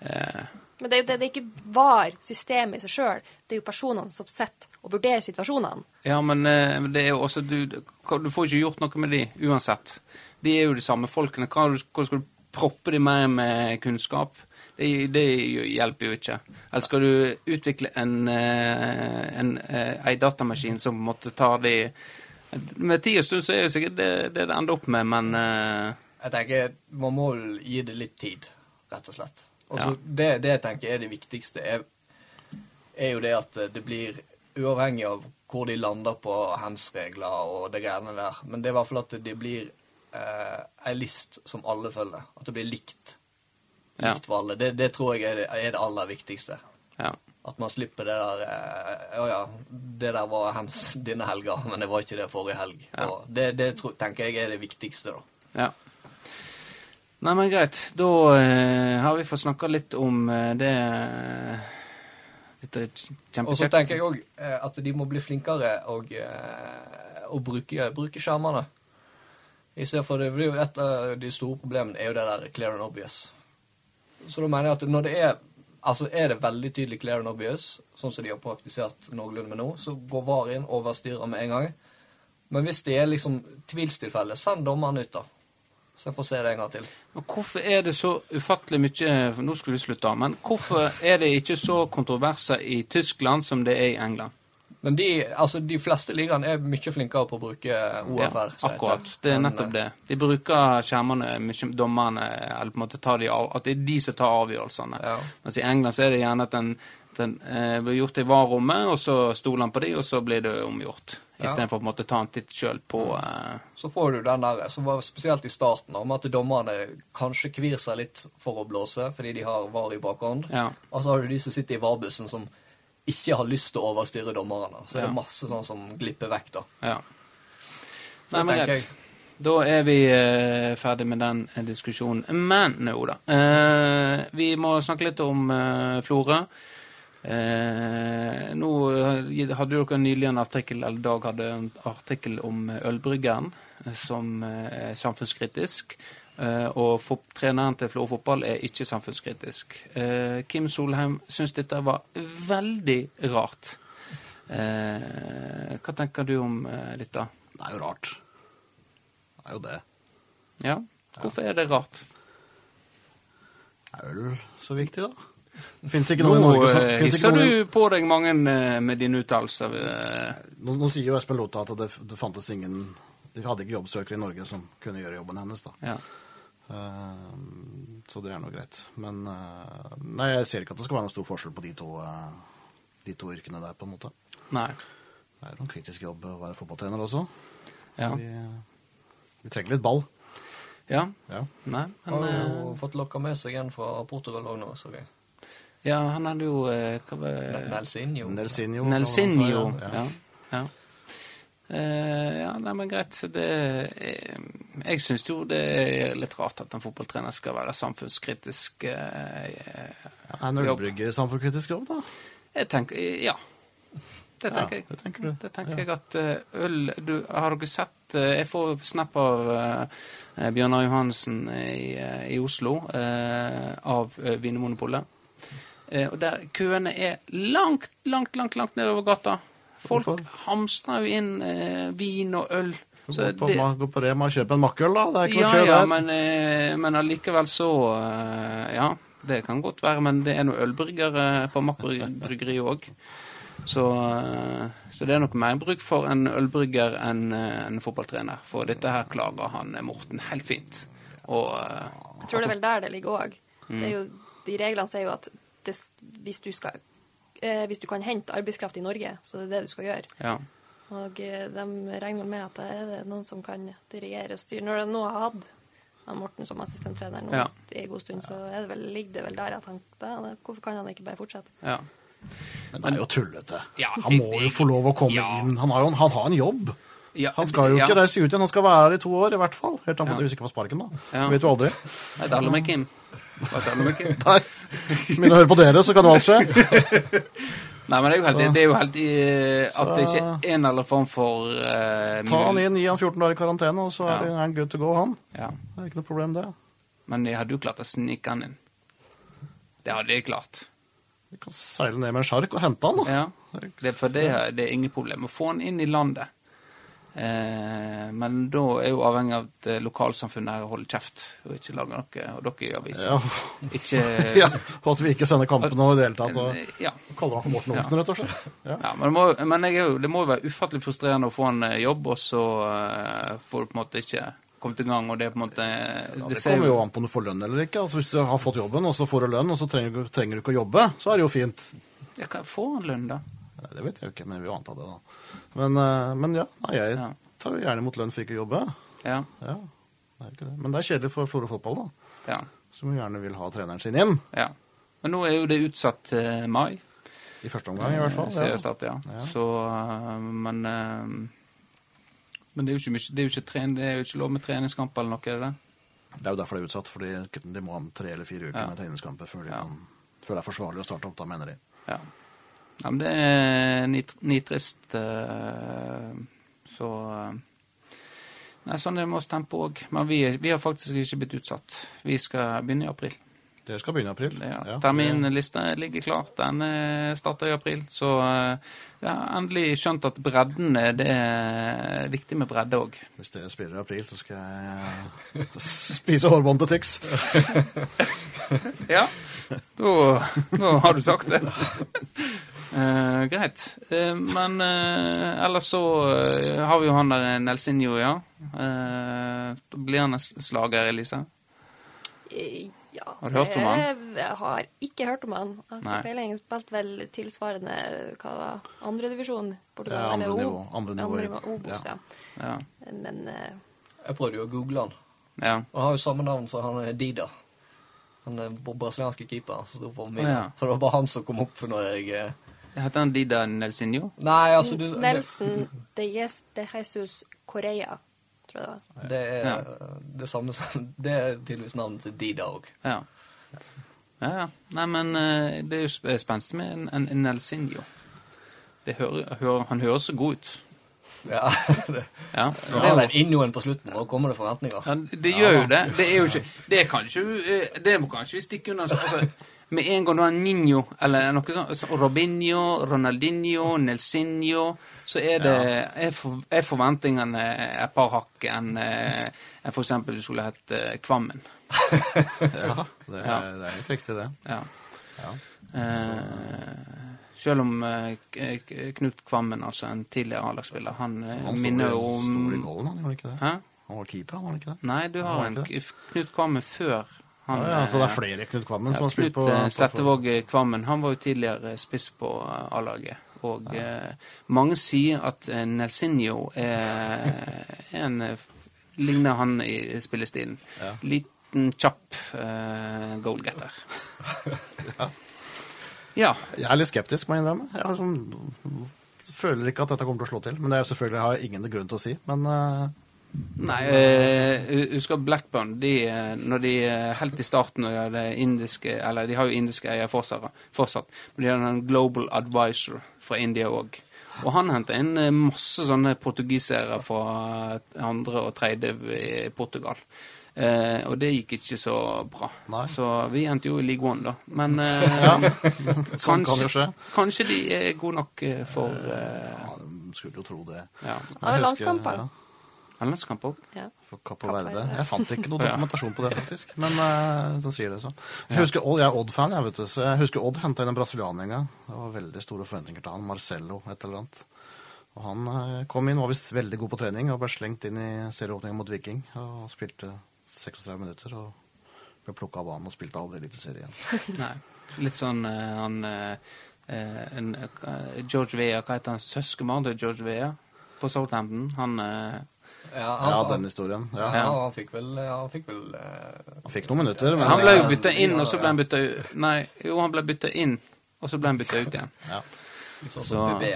eh, men det er jo det, det ikke var systemet i seg sjøl, det er jo personene som sitter og vurderer situasjonene. Ja, men eh, det er jo også du, du får ikke gjort noe med de uansett. De er jo de samme folkene. Hva, hvordan skal du proppe de mer med kunnskap? Det, det hjelper jo ikke. Eller skal du utvikle en, en, en, eh, datamaskin som måtte ta de Med tid og stund så er det sikkert det det, det ender opp med, men eh, Jeg tenker Man må gi det litt tid, rett og slett. Og så Ja. det, det jeg tenker er det viktigste, er, er jo det at det blir uavhengig av hvor de lander på hands-regler og det greiene der. Men det er i hvert fall at det blir eh, ei list som alle følger. At det blir likt. Likt for alle. Det, det tror jeg er det, er det aller viktigste. Ja. At man slipper det der eh, Å ja, det der var hems denne helga, men det var ikke det forrige helg. Ja. Og det det tror, tenker jeg er det viktigste, da. ja. Nei, men greit. Da eh, har vi fått snakka litt om eh, det eh, Dette er kjempekjekt. Og så tenker jeg òg eh, at de må bli flinkere og, eh, å bruke, bruke skjermene. I stedet for det blir jo Et av de store problemene er jo det der clear and obvious. Så da mener jeg at når det er Altså er det veldig tydelig clear and obvious, sånn som de har praktisert noenlunde med nå, så går VAR inn og overstyrer med en gang. Men hvis det er liksom tvilstilfelle, send dommeren ut, da. Så jeg får se det en gang til. Men hvorfor er det så ufattelig mye Nå skulle vi slutte, men hvorfor er det ikke så kontroverser i Tyskland som det er i England? Men de, altså, de fleste ligaene er mye flinkere på å bruke OFR. Ja, akkurat. Det er nettopp eh, det. De bruker skjermene, dommerne, eller på en måte tar de av, at det er de som tar avgjørelsene. Ja. Mens i England så er det gjerne at den, den eh, blir gjort i VAR-rommet, og så stoler han på de, og så blir det omgjort. Ja. Istedenfor på en måte ta en titt sjøl på eh, Så får du den der, som var spesielt i starten, om at dommerne kanskje kvir seg litt for å blåse, fordi de har VAR i bakhånd. Ja. Og så har du de som sitter i VAR-bussen, som ikke har lyst til å overstyre dommerne. Så Ja. det masse sånn som glipper vekk, da. ja. Nei, men greit. Da er vi eh, ferdig med den eh, diskusjonen. Men nå, da. Eh, vi må snakke litt om eh, Florø. Eh, nå hadde dere nylig en artikkel, eller Dag hadde en artikkel om ølbryggeren som er samfunnskritisk. Eh, og treneren til Florø fotball er ikke samfunnskritisk. Eh, Kim Solheim syns dette var veldig rart. Eh, hva tenker du om eh, dette? Det er jo rart. Det er jo det. Ja, hvorfor er det rart? Er vel så viktig, da? Fins ikke noe i Norge som Nå hisser du på deg mange med dine uttalelser. nå, nå sier jo Espen Lota at det, det fantes ingen De hadde ikke jobbsøkere i Norge som kunne gjøre jobben hennes, da. Ja. Eh, så det er nå greit. Men eh, Nei, jeg ser ikke at det skal være noen stor forskjell på de to, eh, de to yrkene der, på en måte. Nei. Det er jo en kritisk jobb å være fotballtrener også. Ja. Vi, vi trenger litt ball. ja. Ja. Nei, men Har eh, jo fått lokka med seg en fra Portugal òg nå, så vi. Ja, han hadde jo eh, hva var Nelsinho. Nelsinho. Nelsinho. Ja. Ja. Ja. Eh, ja, nei, men greit. Det, jeg jeg syns jo det er litt rart at en fotballtrener skal være samfunnskritisk. eh, Ja, er en ølbrygger samfunnskritisk jobb, da? jeg tenker Ja. Det tenker jeg. Det tenker du. Det tenker jeg at eh, øl du, Har dere sett eh, Jeg får snap av uh, Bjørnar Johansen i, eh, i Oslo eh, av Vinmonopolet. Eh, og der køene er langt, langt, langt langt nedover gata. Folk Hvorfor? hamstrer jo inn eh, vin og øl. Så Gå på, det- gå på Rema og kjøpe en makkøl, da. Det er ikke ja, noe ja, der. men, eh, men allikevel så eh, Ja, det kan godt være, men det er noen ølbryggere på Mack bryggeri òg. Så, eh, så det er nok mer bruk for en ølbrygger enn eh, en fotballtrener. For dette her klarer han eh, Morten helt fint. Og eh, Jeg tror det er vel der det ligger òg. Mm. De reglene sier jo at det, hvis, du skal, eh, hvis du kan hente arbeidskraft i Norge, så det er det du skal gjøre. ja. Og eh, de regner med at det er noen som kan dirigere og styre. Når de nå har hatt Morten som assistenttrener nå Ja. i en god stund, så er det vel, ligger det vel der at han da, Hvorfor kan han ikke bare fortsette? ja. Men han er jo tullete. Ja, han må jo få lov å komme ja. inn. Han har jo en, han har en jobb. ja Han skal jo ja. ikke reise ut igjen. Han skal være her i to år, i hvert fall. Helt annet Ja. hvis ikke får sparken, da. Ja. Vet du aldri. Det er det med Kim. Jeg daller med Kim. Nei. Men å høre på dere, så kan jo alt skje. Nei, men det er jo helt, det er jo helt eh, at Så- det ikke er en eller annen form for uh, Ta han inn, gi han 14 dager i karantene, og så er Ja. han good to go, han. Ja. Det er ikke noe problem, det. Men jeg hadde jo klart å snike han inn. Det hadde jeg klart. Vi kan seile ned med en sjark og hente han, da. Ja. Det, for det, det er ingen problem å få han inn i landet. Eh, men da er jo avhengig av at eh, lokalsamfunnet holder kjeft og ikke lager noe, og dere i avisen. Ja. Ikke ja. Og at vi ikke sender kampen nå i det hele tatt. Og ja. kaller han for Morten Ja. Rett og slett. Ja. men, det må, men jo, det må jo være ufattelig frustrerende å få en eh, jobb, og så eh, får du på en måte ikke kommet i gang, og det på en måte det det kommer jo an på om du får lønn eller ikke. Altså, hvis du har fått jobben, og så får du lønn, og så trenger du, trenger du ikke å jobbe, så er det jo fint. Jeg kan få en lønn, da. Nei, det vet jeg jo ikke, men vi antar det, da. Men, eh, men ja, nei, jeg Ja. tar jo gjerne imot lønn for ikke å jobbe. Ja. Ja. Det er ikke det. Men det er kjedelig for Florø fotball, da. Ja. Som gjerne vil ha treneren sin inn. ja. Men nå er jo det utsatt til mai. I første omgang, i hvert fall. Eh. Seriestart, ja. Ja. Så eh, Men Men det er jo ikke, mye, det er jo ikke, tren, det er jo ikke lov med treningskamp eller noe, er det det? Det er jo derfor det er utsatt, fordi de må ha tre eller fire uker med treningskamper før, de kan, før det er forsvarlig å starte opp, da, mener de. Ja. Ja men det er nit- nitrist, eh, så eh, Nei, sånn er det med oss tempo òg. Men vi, vi har faktisk ikke blitt utsatt. Vi skal begynne i april. Dere skal begynne i april. Ja, Ja, Terminlista ligger klar. Den eh, starter i april. Så jeg har endelig skjønt at bredden det er viktig med bredde òg. Hvis dere spiller i april, så skal jeg spise hårbånd til Tix. Ja, da, da har du sagt det. Eh, greit. Uh, men uh, ellers så har vi jo han der Nelsinho, ja. Eh, blir han en slager, Elise. Ja, Har du hørt om han? Jeg har ikke hørt om han. Jeg har ikke peiling. Spilte vel tilsvarende hva det var, andredivisjon? Ja, andre nivå, andre nivå andre nivå, Obos, ja. Ja. Men Jeg prøvde jo å google han. ja. Han har jo samme navn som han er Dida. Han er brasilianske keeper som sto på min. Ja. Så det var bare han som kom opp når jeg Heter han Dida Nelsinho? Nei, altså du, det, Nelson de, Jes, de Jesus Correa, tror jeg det var. det er Ja. det samme som Det er tydeligvis navnet til Dida òg. Ja. Ja, ja. Nei, men eh, det er jo sp- spenstig med en, en, en Nelsinho. Det hører, hører, han høres så god ut. Ja. det, Ja. Nå har den innoen på slutten, og kommer det forventninger. Ja, det gjør jo det. Det er jo ikke Det kan ikke eh, Det må kanskje vi stikke unna. så- Altså, med en gang du har Nino eller noe sånt, så Robinho, Ronaldinho, Nelsinho, så er det er, for, er forventningene et par hakk enn en f.eks. for eksempel du skulle hett eh, Kvammen. Ja, det er, Ja. det er helt riktig, det. Ja. Ja. Eh, selv om eh, Knut Kvammen, altså en tidligere A-lagsspiller, han, eh, Han minner om Han sto i golden, han gjorde ikke det? Hæ? Han var keeper, han var ikke det? Nei, du har en Knut Kvammen før han Ja, ja, så det er eh, flere Knut Kvammen Ja, som har spilt på Knut på- Slettevåg eh, Kvammen han var jo tidligere spiss på eh, A-laget. Og eh, mange sier at eh, Nelsinho er en eh, Ligner han i spillestilen. Ja. Liten, kjapp eh, goalgetter. ja. Jeg er litt skeptisk, må jeg innrømme. Jeg har sånn, føler ikke at dette kommer til å slå til. Men det er selvfølgelig har ingen grunn til å si. Men eh, Nei, uh, husker Blackburn de, eh, når de eh, helt i starten når de hadde indiske Eller de har jo indiske eiere fortsatt, fortsatt men de hadde en Global Advisor fra India òg. Og han henta inn masse sånne portugisere fra andre og tredje i Portugal. Eh, og det gikk ikke så bra. Nei. Så vi endte jo i league one, da. Men eh, sånn kan kanskje de er gode nok for eh, Ja, de skulle jo tro det. ja, Ja, det er landskamper. ja, en kamp òg. Ja. Og Verde. Jeg fant ikke noe dokumentasjon på det, faktisk. Men uh, så sier det så. Jeg husker Odd, jeg er Odd-fan, jeg, vet du. Så jeg husker Odd henta inn en brasilianer en gang. Det var veldig store forventninger til han. Marcello, et eller annet. Og han uh, kom inn, var visst veldig god på trening og ble slengt inn i serieåpningen mot Viking. Og spilte 36 minutter og ble plukka av banen og spilte aldri Eliteserie igjen. Nei. Litt sånn uh, han en, George Vea, hva heter han? Søskenbarn til George Vea på Southampton. Han Ja, han, Ja, den historien. Ja. ja, han fikk vel, ja, han fikk vel uh, Han fikk noen minutter, men Han ble jo eh, bytta inn, og så ble han bytta ut Nei, jo, han ble bytta inn, og så ble han bytta ut igjen. ja. litt sånn Så- som BB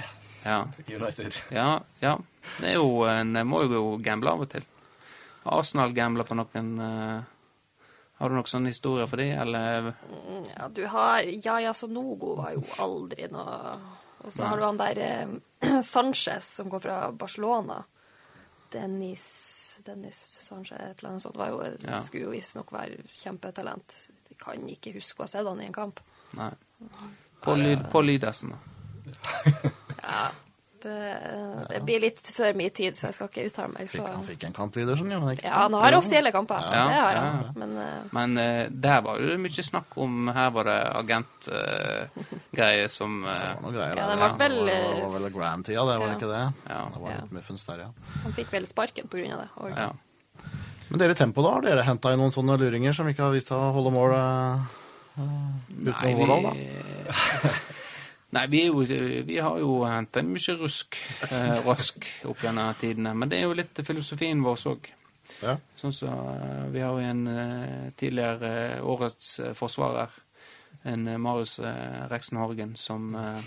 Ja. United. ja, ja. Det er jo En må jo gamble av og til. Arsenal gambler på noen uh, Har du noen sånne historier for de, eller Mm, Ja, du har Yaya Sonogo var jo aldri noe Og så har du han der eh, Sanchez som går fra Barcelona. Dennis Dennis Sanchez, et eller annet sånt. Var jo, Ja. Skulle jo visstnok være kjempetalent. Jeg kan ikke huske å ha sett han i en kamp. Nei. På, Lyd- på Lydersen, da. Ja, det, det blir litt før min tid, så jeg skal ikke uttale meg. Fikk, Så. han fikk en kamp, ikke? Ja, han har offisielle kamper. Ja, det har ja, han. Men uh, Men uh, der var det mye snakk om Her var det agentgreier som eh, Det var noe greier Ja, det var vel, Det var, det var vel Graham-tida, det var ja. ikke det? Ja. Det var Ja. litt muffens der, ja. han fikk vel sparken på grunn av det. Og, Ja. Men dere i Tempo, da? Har dere henta inn noen sånne luringer som ikke har vist seg å holde mål uh, Nei, vi... Årdal, da? nei, vi, jo, vi har jo henta mye rusk, eh, rask opp gjennom tidene. Men det er jo litt filosofien vår òg. Ja. Sånn som eh, Vi har jo en eh, tidligere eh, årets forsvarer, en Marius Reksen Horgen, som eh,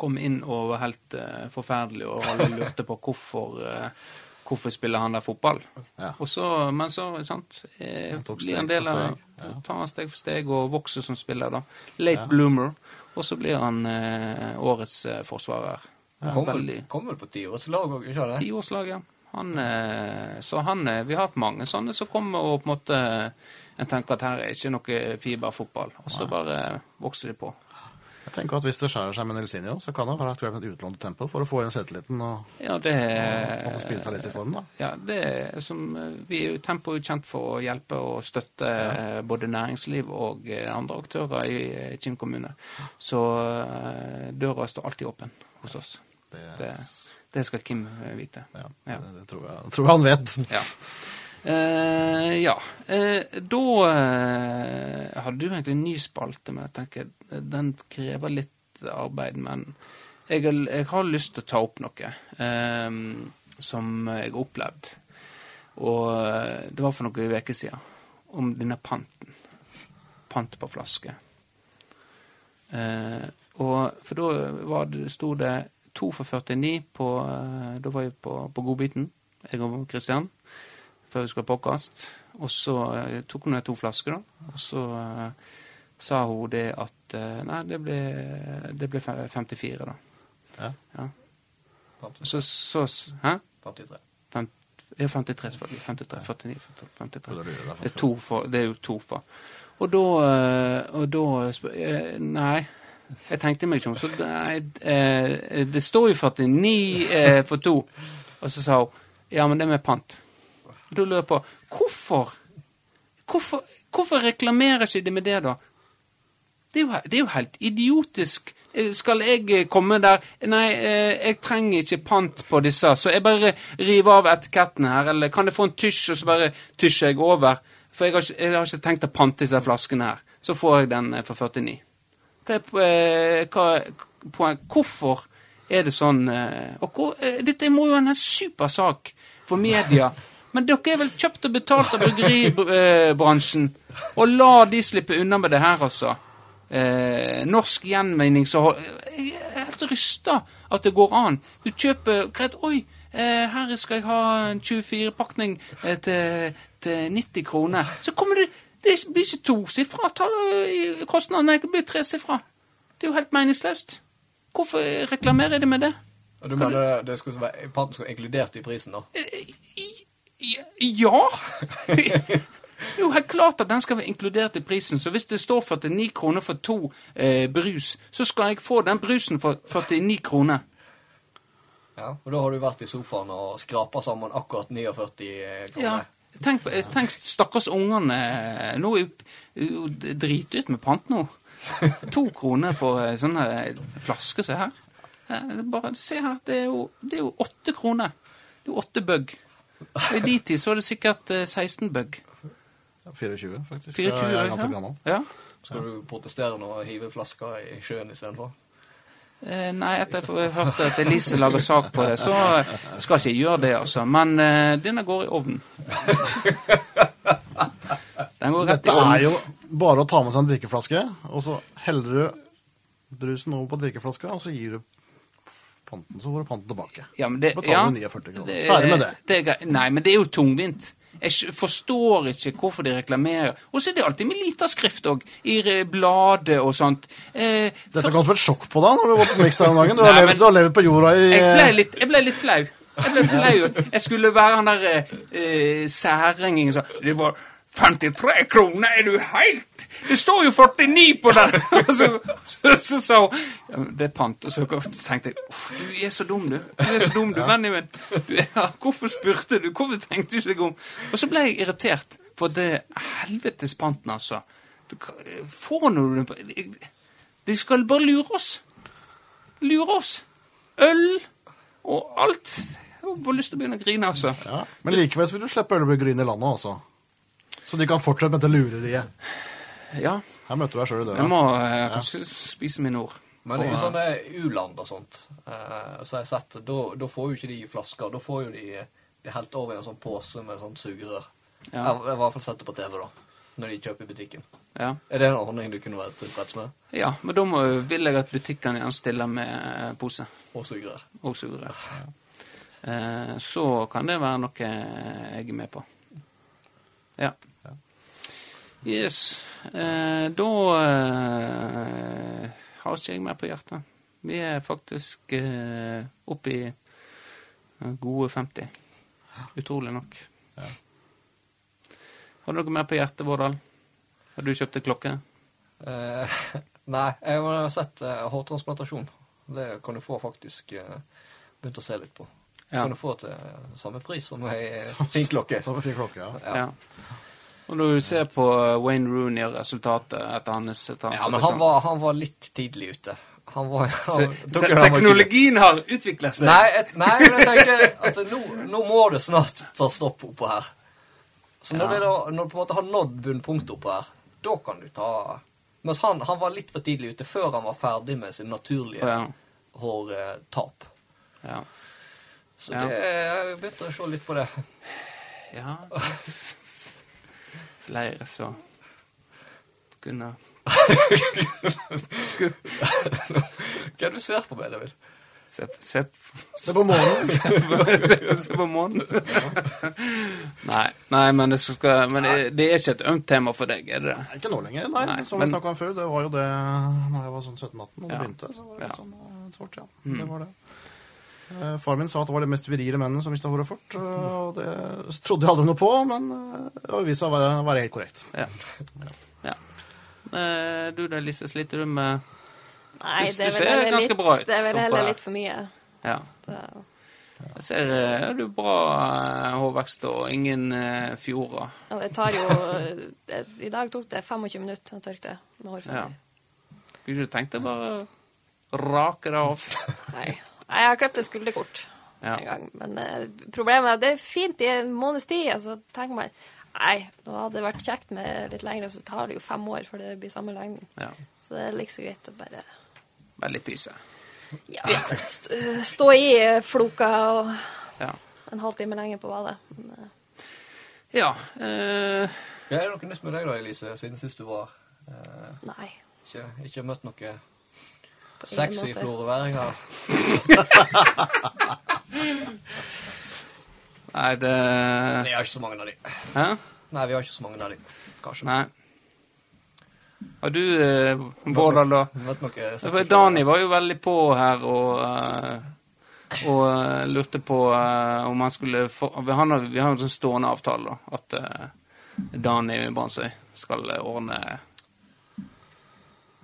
kom inn og var helt eh, forferdelig, og alle lurte på hvorfor eh, Hvorfor spiller han der fotball? Ja. Så, men så, sant eh, Blir han del av ja. Tar han steg for steg og vokser som spiller, da. Late Ja. bloomer. Og så blir han eh, årets eh, forsvarer. Kom vel, kom vel på tiårslag òg, ikke sant? Tiårslag, ja. Han, eh, så han eh, Vi har hatt mange sånne som kommer og på en måte En tenker at her er ikke noe fiberfotball, og så bare vokser de på. Jeg tenker at Hvis det skjærer seg med Nelsinio, så kan det være aktuelt med et utlånt tempo for å få igjen selvtilliten og, Ja, det og spille seg litt i form. da. Ja, det er som eh, Vi er jo Tempo er kjent for å hjelpe og støtte ja. både næringsliv og eh, andre aktører i eh, Kinn kommune. Så eh, døra står alltid åpen hos oss. Det, Det, det skal Kim eh, vite. ja, Ja. Det, det tror, jeg, tror jeg han vet. Ja. Eh, ja. Eh, da eh, hadde du egentlig en ny spalte, men jeg tenker den krever litt arbeid. Men jeg, jeg har lyst til å ta opp noe som jeg har opplevd. Og det var for noen uker siden. Om denne panten. Pant på flaske. Eh, og for da sto det to for 49 på Da var jeg på, på godbiten, jeg og Kristian, før vi skulle ha podkast. Og så eh, tok hun ned to flasker, da. Og så eh, sa hun det at eh, Nei, det ble, det ble 54, da. Ja. Ja. 53. Så, så Hæ? 53. Fem, ja, 53, selvfølgelig. 53, 49, 53. Det er, to for, det er jo to for. Og da, og da Nei, jeg tenkte meg ikke om. Så nei, det står jo 49 eh, for to. Og så sa hun ja, men det er med pant. Og da lurer jeg på hvorfor? Hvorfor, hvorfor reklamerer ikke de med det, da? Det er, jo, det er jo helt idiotisk. Eh, Skal jeg eh, komme der Nei, eh, jeg trenger ikke pant på disse, så jeg bare river av etikettene her. Eller kan jeg få en tysj, og så bare tysjer jeg over? For jeg har ikke, jeg har ikke tenkt å pante disse flaskene her. Så får jeg den for 49. Hva er, hva poeng? Hvorfor er det sånn og hvor, Dette må jo være en super sak for media. Men dere er vel kjøpt og betalt av bryggeribransjen, og la de slippe unna med det her, altså. Eh, norsk gjenvinning så Jeg er helt rysta at det går an. Du kjøper greit, Oi, eh, her skal jeg ha en 24-pakning eh, til, til 90 kroner. Så kommer det Det blir ikke tosifra kostnadene, det blir tresifra. Det er jo helt meningsløst. Hvorfor reklamerer de med det? Og du mener det, det skal være, panten skulle være inkludert i prisen, da? Eh, i- Ja! Jo helt klart at den skal være inkludert i prisen. Så hvis det står 49 kroner for to eh, brus, så skal jeg få den brusen for 49 kroner. Ja. Og da har du vært i sofaen og skrapa sammen akkurat 49 Ja. Tenk, tenk stakkars ungene. Nå er jo dritdyrt med pant nå. To kroner for eh, sånne flasker se her. Eh, det er Bare se her, det er jo, åtte kroner. Det er jo åtte bugg. Og I de tid så var det sikkert eh, 16 bug. Ja, 24, faktisk. 24, jeg er ganske ja. gammel. Ja. Skal du protestere nå og hive flasker i sjøen istedenfor? Eh, nei, etter at jeg hørte at Elise lager sak på det, så skal skal ikke jeg gjøre det, altså. Men eh, denne går i ovnen. Den går rett i Dette er jo bare å ta med seg en drikkeflaske, og så heller du brusen over på drikkeflaska, og så gir du panten, så får du panten tilbake. Ja, men det, Betaler ja, du 49 kroner. Ferdig med det. er. Nei, men det er jo tungvint. Jeg forstår ikke hvorfor de reklamerer. Og så er det alltid med lita skrift òg, i eh, bladet og sånt. Eh, Dette for- kom som et sjokk på deg når du var på Mix her om dagen. Du har, Nei, levd, men- du har levd på jorda i jeg, ble litt, jeg ble litt flau. Jeg ble flau. Jeg skulle være han der eh, eh, som Det var 53 kroner, er du helt Det står jo 49 på den! Så så- så sa hun Det er pant. Og så tenkte jeg du er så dum, du. Du er så dum, du, vennen min. Ja, hvorfor spurte du? Hvorfor tenkte du ikke deg om? Og så ble jeg irritert for det helvetes panten, altså. Du Får nå du De skal bare lure oss. Lure oss. Øl og alt. Jeg har bare lyst til å begynne å grine, altså. ja. Men likevel vil du slippe ølbryggeriene i landet også. Så de kan fortsette med dette lureriet. Ja, Her møter du deg sjøl i jeg må eh, kanskje spise mine ord. Men i Og, sånne u-land og sånt, eh, så har jeg sett, da, da får jo ikke de flasker. Da får jo de de helt over i en sånn pose med sånn sugerør. Ja. Jeg har i hvert fall sett det på TV, da. Når de kjøper i butikken. Ja. Er det en ordning du kunne vært tilfreds med? ja, men da må, vil jeg at butikkene gjerne stiller med eh, pose Og sugerør. og sugerør. Eh, så kan det være noe jeg er med på. Ja. Yes. Eh, da eh, har ikke jeg mer på hjertet. Vi er faktisk eh, oppe i eh, gode 50. Utrolig nok. Ja. Har du noe mer på hjertet, Vårdal? Har du kjøpt deg klokke? Eh, nei, jeg har sett eh, hårtransplantasjon. Det kan du få faktisk eh, begynt å se litt på. Ja. Kan du få til samme pris som ei fin klokke. Samme fin klokke, ja. Ja. Ja. Og når du ser på Wayne Rooney og resultatet etter hans Ja, men han var, han var litt tidlig ute. Han var, Så, han, te teknologien har utviklet seg. Nei, et, nei, men jeg tenker at nå, nå må det snart ta stopp oppå her. Så når, Ja. det da, når du på en måte har nådd bunnpunktet oppå her, da kan du ta Mens han, han var litt for tidlig ute før han var ferdig med sin naturlige Ja. hårtap. Ja. Så det, jeg begynte å se litt på det. ja. Flere så kunne Hva er det du ser på meg, David? Se, se, Se på månen. se, se på månen. nei, nei, men, det, skal, men det, det er ikke et ømt tema for deg, er det det? Ikke nå lenger, nei. Nei, som men- vi snakka om før, det var jo det når jeg var sånn 17-18 og det Ja. begynte. Så var det Ja. litt sånn eh, svart, ja. Mm. Det var det. Eh, Far min sa at det var de mest virile mennene som mista håret fort. Og det trodde jeg aldri noe på, men eh, det har vist seg å være, være helt korrekt. Ja. ja. Eh, du da, Lise, sliter du med Nei, Du- det er du ser ganske litt, bra ut, det er vel heller litt for mye. Ja. Jeg ser eh, du har bra eh, hårvekst og ingen eh, fjorder. ja, det tar jo det, I dag tok det 25 minutter å tørke det med Ja. hårføner. Kunne du tenkt deg bare rake det av? Nei. Nei, jeg har klippet skulderkort Ja. en gang. Men uh, problemet er at det er fint i en måneds tid. Altså, tenker man Nei, nå hadde det vært kjekt med litt lengre, så tar det jo fem år før det blir samme lengden. Ja. Så det er like så greit å bare Bare litt pyse. ja, st stå i eh, floka og Ja. en halvtime lenger på badet. Men, uh... ja Uh... Ja, er det noe nytt med deg da, Elise, siden sist du var uh... nei. Ikke, ikke møtt noe sexy floreværinger. florøværinger? Nei, det Vi har ikke så mange av de. Hæ? Nei, vi har ikke så mange av de. Kanskje. Nei. Har du, eh, Vårdal, da? Møtt noe sexy For Dani var jo veldig på her og, eh, og eh, lurte på eh, om han skulle få han har, Vi har jo en sånn stående avtale, da. At eh, Dani Brandsøy skal eh, ordne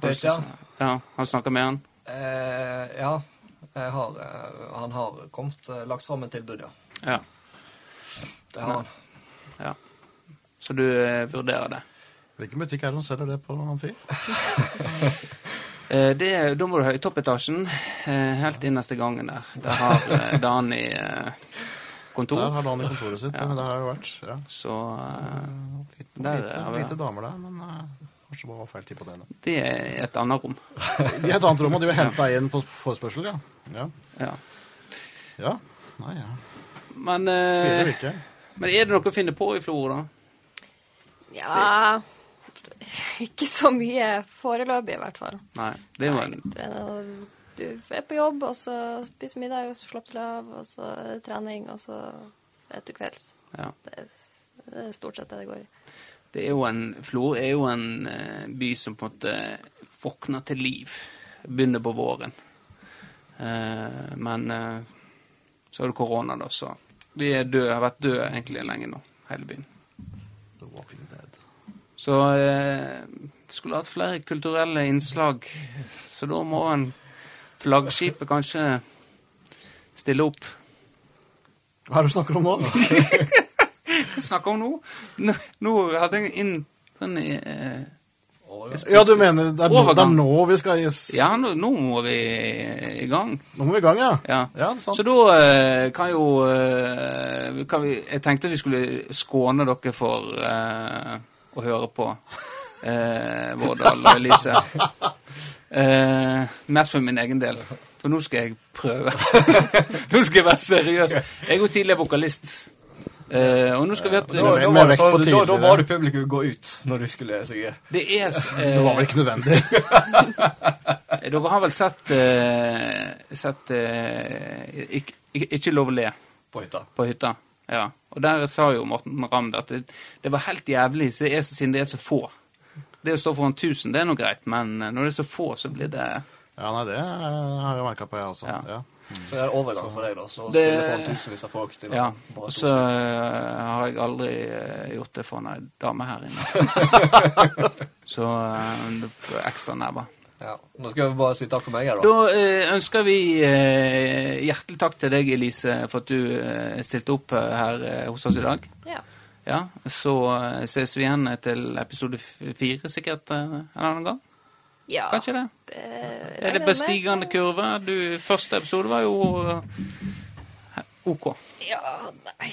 Det, ja. Har du snakka med han? Eh, ja. Jeg har, eh, han har kommet, eh, lagt fram et tilbud, ja. Ja. Det har han. ja. Så du eh, vurderer det? Hvilken butikk er det hun selger det på Amfi? fyr? det, da må du i toppetasjen, eh, helt innerste gangen der. Der har Dani kontor. Der har Dan i kontoret sitt. Ja. men Der har jeg jo vært. Ja. Så uh, Lite, Der lite, lite damer der, men uh, kanskje bare var feil tid på det. da. det er et annet rom. De er et annet rom, og de vil hente deg inn på forespørsel, ja. Ja. Ja. ja. Nei, ja. Men, eh, ikke. men er det noe å finne på i Flo, da? Ja Ikke så mye foreløpig, i hvert fall. Nei. Det er jo en Nei, det Du er på jobb, og så spiser middag, og så slapper du av, og så er det trening, og så spiser du kvelds. ja. Det er, det er stort sett det det går i. Det er jo en Flor er jo en eh, by som på en måte våkner til liv. Begynner på våren. Eh, men eh, så er det korona, da, så vi er døde, har vært døde egentlig lenge nå, hele byen. The Walking Dead. Så eh, vi skulle hatt flere kulturelle innslag, så da må en flaggskipet kanskje stille opp. Hva er det du snakker om nå? Hva snakker om nå? Nå, nå hadde jeg inn sånn eh, Ja, du mener det er, nå, det er nå vi skal gis Ja, nå, nå må vi i gang. Nå må vi i gang, ja. Ja. Ja, sant. Så da eh, kan jo eh, kan vi, Jeg tenkte vi skulle skåne dere for eh, å høre på eh, Vårdal og Elise. Eh, mest for min egen del. For nå skal jeg prøve. nå skal jeg være seriøs. Jeg er jo tidligere vokalist. Eh, og nå skal vi at da, da, var det sånn, da, da var det publikum gå ut når du skulle synge. Det er Det var eh, vel ikke nødvendig. Dere har vel sett, eh, sett eh, ikke, ikke, ikke lov å le på hytta. på hytta? Ja. Og der sa jo Morten Ramm at det, det var helt jævlig så det er, siden det er så få. Det å stå foran 1000, det er nå greit, men eh, når det er så få, så blir det Ja, nei, det har jeg merka på, jeg også. Ja. Ja. Så det er overgang for deg, da. Så Det- spille foran tusenvis av folk til Ja. Og så eh, har jeg aldri eh, gjort det for ei dame her inne. så uh, det er ekstra nerver. Ja. Nå skal vi bare si takk for meg, her, da. Da eh, ønsker vi eh, hjertelig takk til deg, Elise, for at du eh, stilte opp her hos oss i dag. Ja. Ja, Så ses vi igjen til episode fire sikkert en annen gang. Ja. Kanskje det? Det Er det bestigende kurve? Du, første episode var jo eh, OK. Ja, nei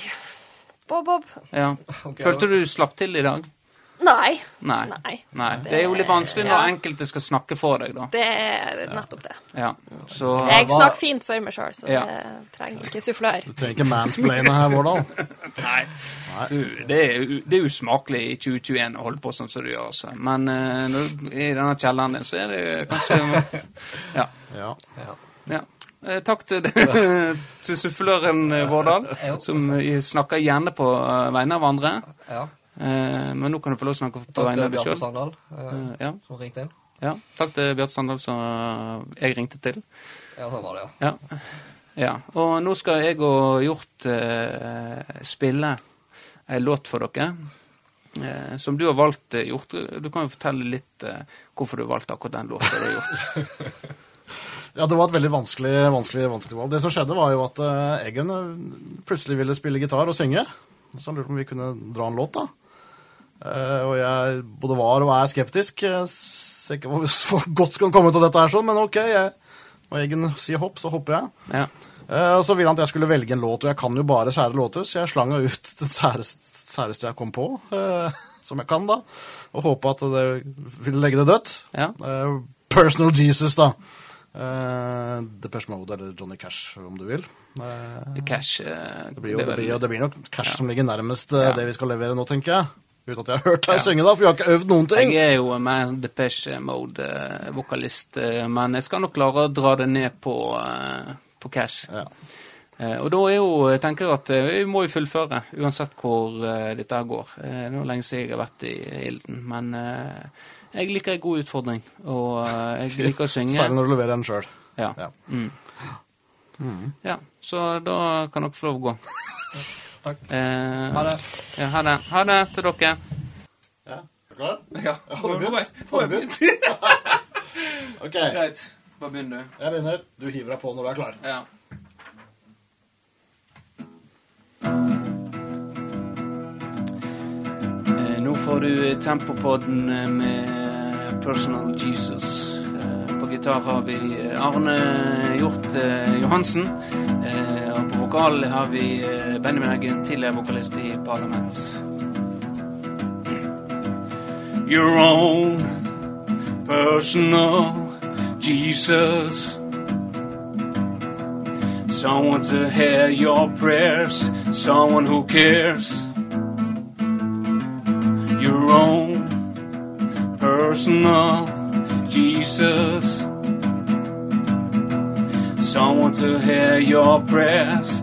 Bob, Bob. Ja. Følte du slapp til i dag? Nei. Nei. Nei. Nei. Det er jo litt vanskelig når Ja. enkelte skal snakke for deg, da. Det er nettopp det. Ja. Så Jeg snakker fint for meg sjøl, så Ja. det trenger ikke sufflør. Du trenger ikke mansplaine her, Vårdal. Nei. Du, det, er, det er usmakelig i 2021 å holde på sånn som du gjør, altså. Men eh, når er i denne kjelleren din, så er det kanskje Ja. Ja. Ja. ja. Eh, Takk til, til suffløren eh, Vårdal, som eh, snakker gjerne på eh, vegne av andre. ja. Eh, Men nå kan du få lov til å snakke på Takk vegne til av deg Bjarte. Sandal, eh, Ja. som ringte inn. Ja. Takk til Bjarte Sandal, som eh, jeg ringte til. Ja, sånn var det, ja. Ja. ja. Og nå skal jeg og Hjort eh, spille ei låt for dere. Eh, som du har valgt, eh, Hjort. Du kan jo fortelle litt eh, hvorfor du valgte akkurat den låta du har gjort. Ja, det var et veldig vanskelig, vanskelig, vanskelig valg. Det som skjedde, var jo at eh, Eggen eh, plutselig ville spille gitar og synge. Så han lurte på om vi kunne dra en låt, da. Eh, og jeg både var og er skeptisk. Jeg ser ikke hvor godt skal komme ut av dette her, sånn, men OK. Jeg, når Eggen sier hopp, så hopper jeg. Ja. Eh, og så ville han at jeg skulle velge en låt, og jeg kan jo bare sære låter, så jeg slang ut det særeste, særeste jeg kom på, eh, som jeg kan, da. Og håpa at det ville legge det dødt. Ja. Eh, Personal Jesus, da. Uh, Depeche Mode eller Johnny Cash, om du vil. Uh, Cash. uh, det, blir jo, det, blir, det blir nok Cash Ja. som ligger nærmest uh, Ja. det vi skal levere nå, tenker jeg. Uten at jeg har hørt deg Ja. synge, da, for vi har ikke øvd noen ting. Jeg er jo mer Depeche Mode-vokalist, men jeg skal nok klare å dra det ned på, eh, på cash. Ja. Eh, Og da er jo, jeg tenker at eh, vi må jo fullføre, uansett hvor eh, dette her går. Eh, Det er lenge siden jeg har vært i ilden, men eh, jeg liker en god utfordring, og eh, jeg liker å synge. Særlig når du leverer den sjøl. Ja. Ja. Mm. ja, så da kan dere få lov å gå. Takk. Eh, Ha det. Ja, ha det. Ha det til dere. Ja. Er du klar? Ja, Har du begynt? Har du begynt? OK, Greit. Bare begynn, du. jeg begynner. Du hiver deg på når du er klar. Ja. Eh, Nå får du Tempopodden eh, med Personal Jesus. Eh, På gitar har vi eh, Arne Hjort eh, Johansen. Vokal har vi eh, Benjamin Eggen, tidligere vokalist i Parlament. Your own personal Jesus. Someone to hear your prayers, someone who cares. Your own personal Jesus. Someone to hear your prayers,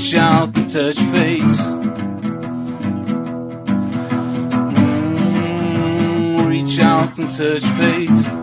Reach out and touch fate. Mm, reach out and touch fate.